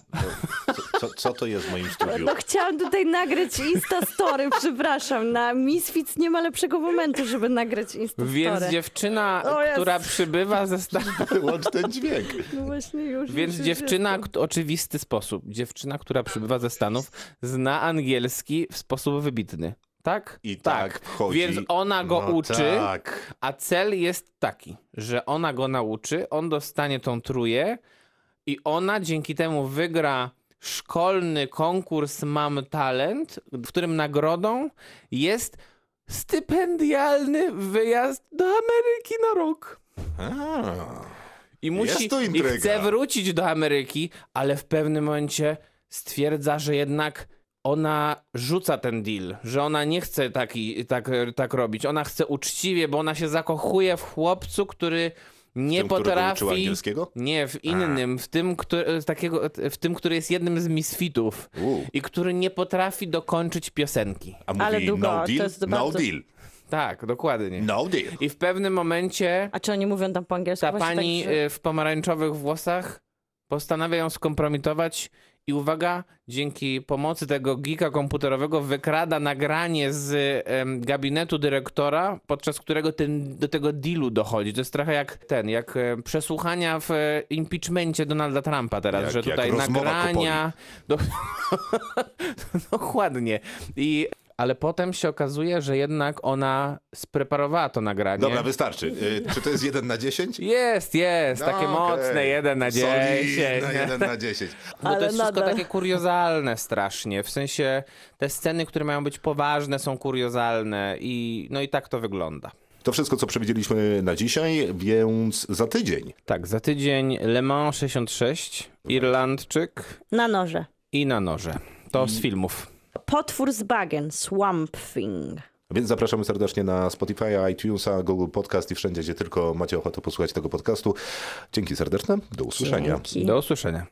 co, co to jest w moim studiu? No chciałam tutaj nagrać Insta Story, przepraszam. Na Misfits nie ma lepszego momentu, żeby nagrać Insta Story. więc dziewczyna, O która przybywa ze Stanów, <laughs> Wyłącz ten dźwięk. No właśnie już. Więc dziewczyna, k- oczywisty sposób, dziewczyna, która przybywa ze Stanów, zna angielski w sposób wybitny. Tak? I tak wchodzi- Więc ona go No uczy, tak. a cel jest taki, że ona go nauczy, on dostanie tą truję i ona dzięki temu wygra szkolny konkurs Mam Talent, w którym nagrodą jest stypendialny wyjazd do Ameryki na rok. A, I musi Jest to i chce wrócić do Ameryki, ale w pewnym momencie stwierdza, że jednak ona rzuca ten deal, że ona nie chce taki, tak, tak robić. Ona chce uczciwie, bo ona się zakochuje w chłopcu, który nie tym, potrafi. angielskiego? Nie, w innym, w tym, który, takiego, w tym, który jest jednym z misfitów U. i który nie potrafi dokończyć piosenki. A mówi Ale długo, no to deal, jest no bardzo- deal, Tak, dokładnie. no deal. I w pewnym momencie A czy oni mówią tam po angielsku? ta Właśnie pani tak, że... y, w pomarańczowych włosach postanawia ją skompromitować i uwaga, dzięki pomocy tego geeka komputerowego wykrada nagranie z em, gabinetu dyrektora, podczas którego ten, do tego dealu dochodzi. To jest trochę jak ten, jak e, przesłuchania w e, impeachmencie Donalda Trumpa teraz, Jak- że jak tutaj rozmowa nagrania... Do... <laughs> Dokładnie. I... Ale potem się okazuje, że jednak ona spreparowała to nagranie. Dobra, wystarczy. Y, Czy to jest 1 na 10? Jest, jest, takie No, okej. mocne, jeden na dziesięć. Solidne nie? 1 na 10. Bo <laughs> Ale to jest wszystko nadal. takie kuriozalne strasznie, w sensie te sceny, które mają być poważne są kuriozalne i no i tak to wygląda. To wszystko, co przewidzieliśmy na dzisiaj, więc za tydzień. Tak, za tydzień Le Mans 66, Irlandczyk Na noże. i na noże. To z filmów. Potwór z bagien, Swamp Thing. Więc zapraszamy serdecznie na Spotify, iTunesa, Google Podcast i wszędzie, gdzie tylko macie ochotę posłuchać tego podcastu. Dzięki serdeczne. Do usłyszenia. Dzięki. Do usłyszenia.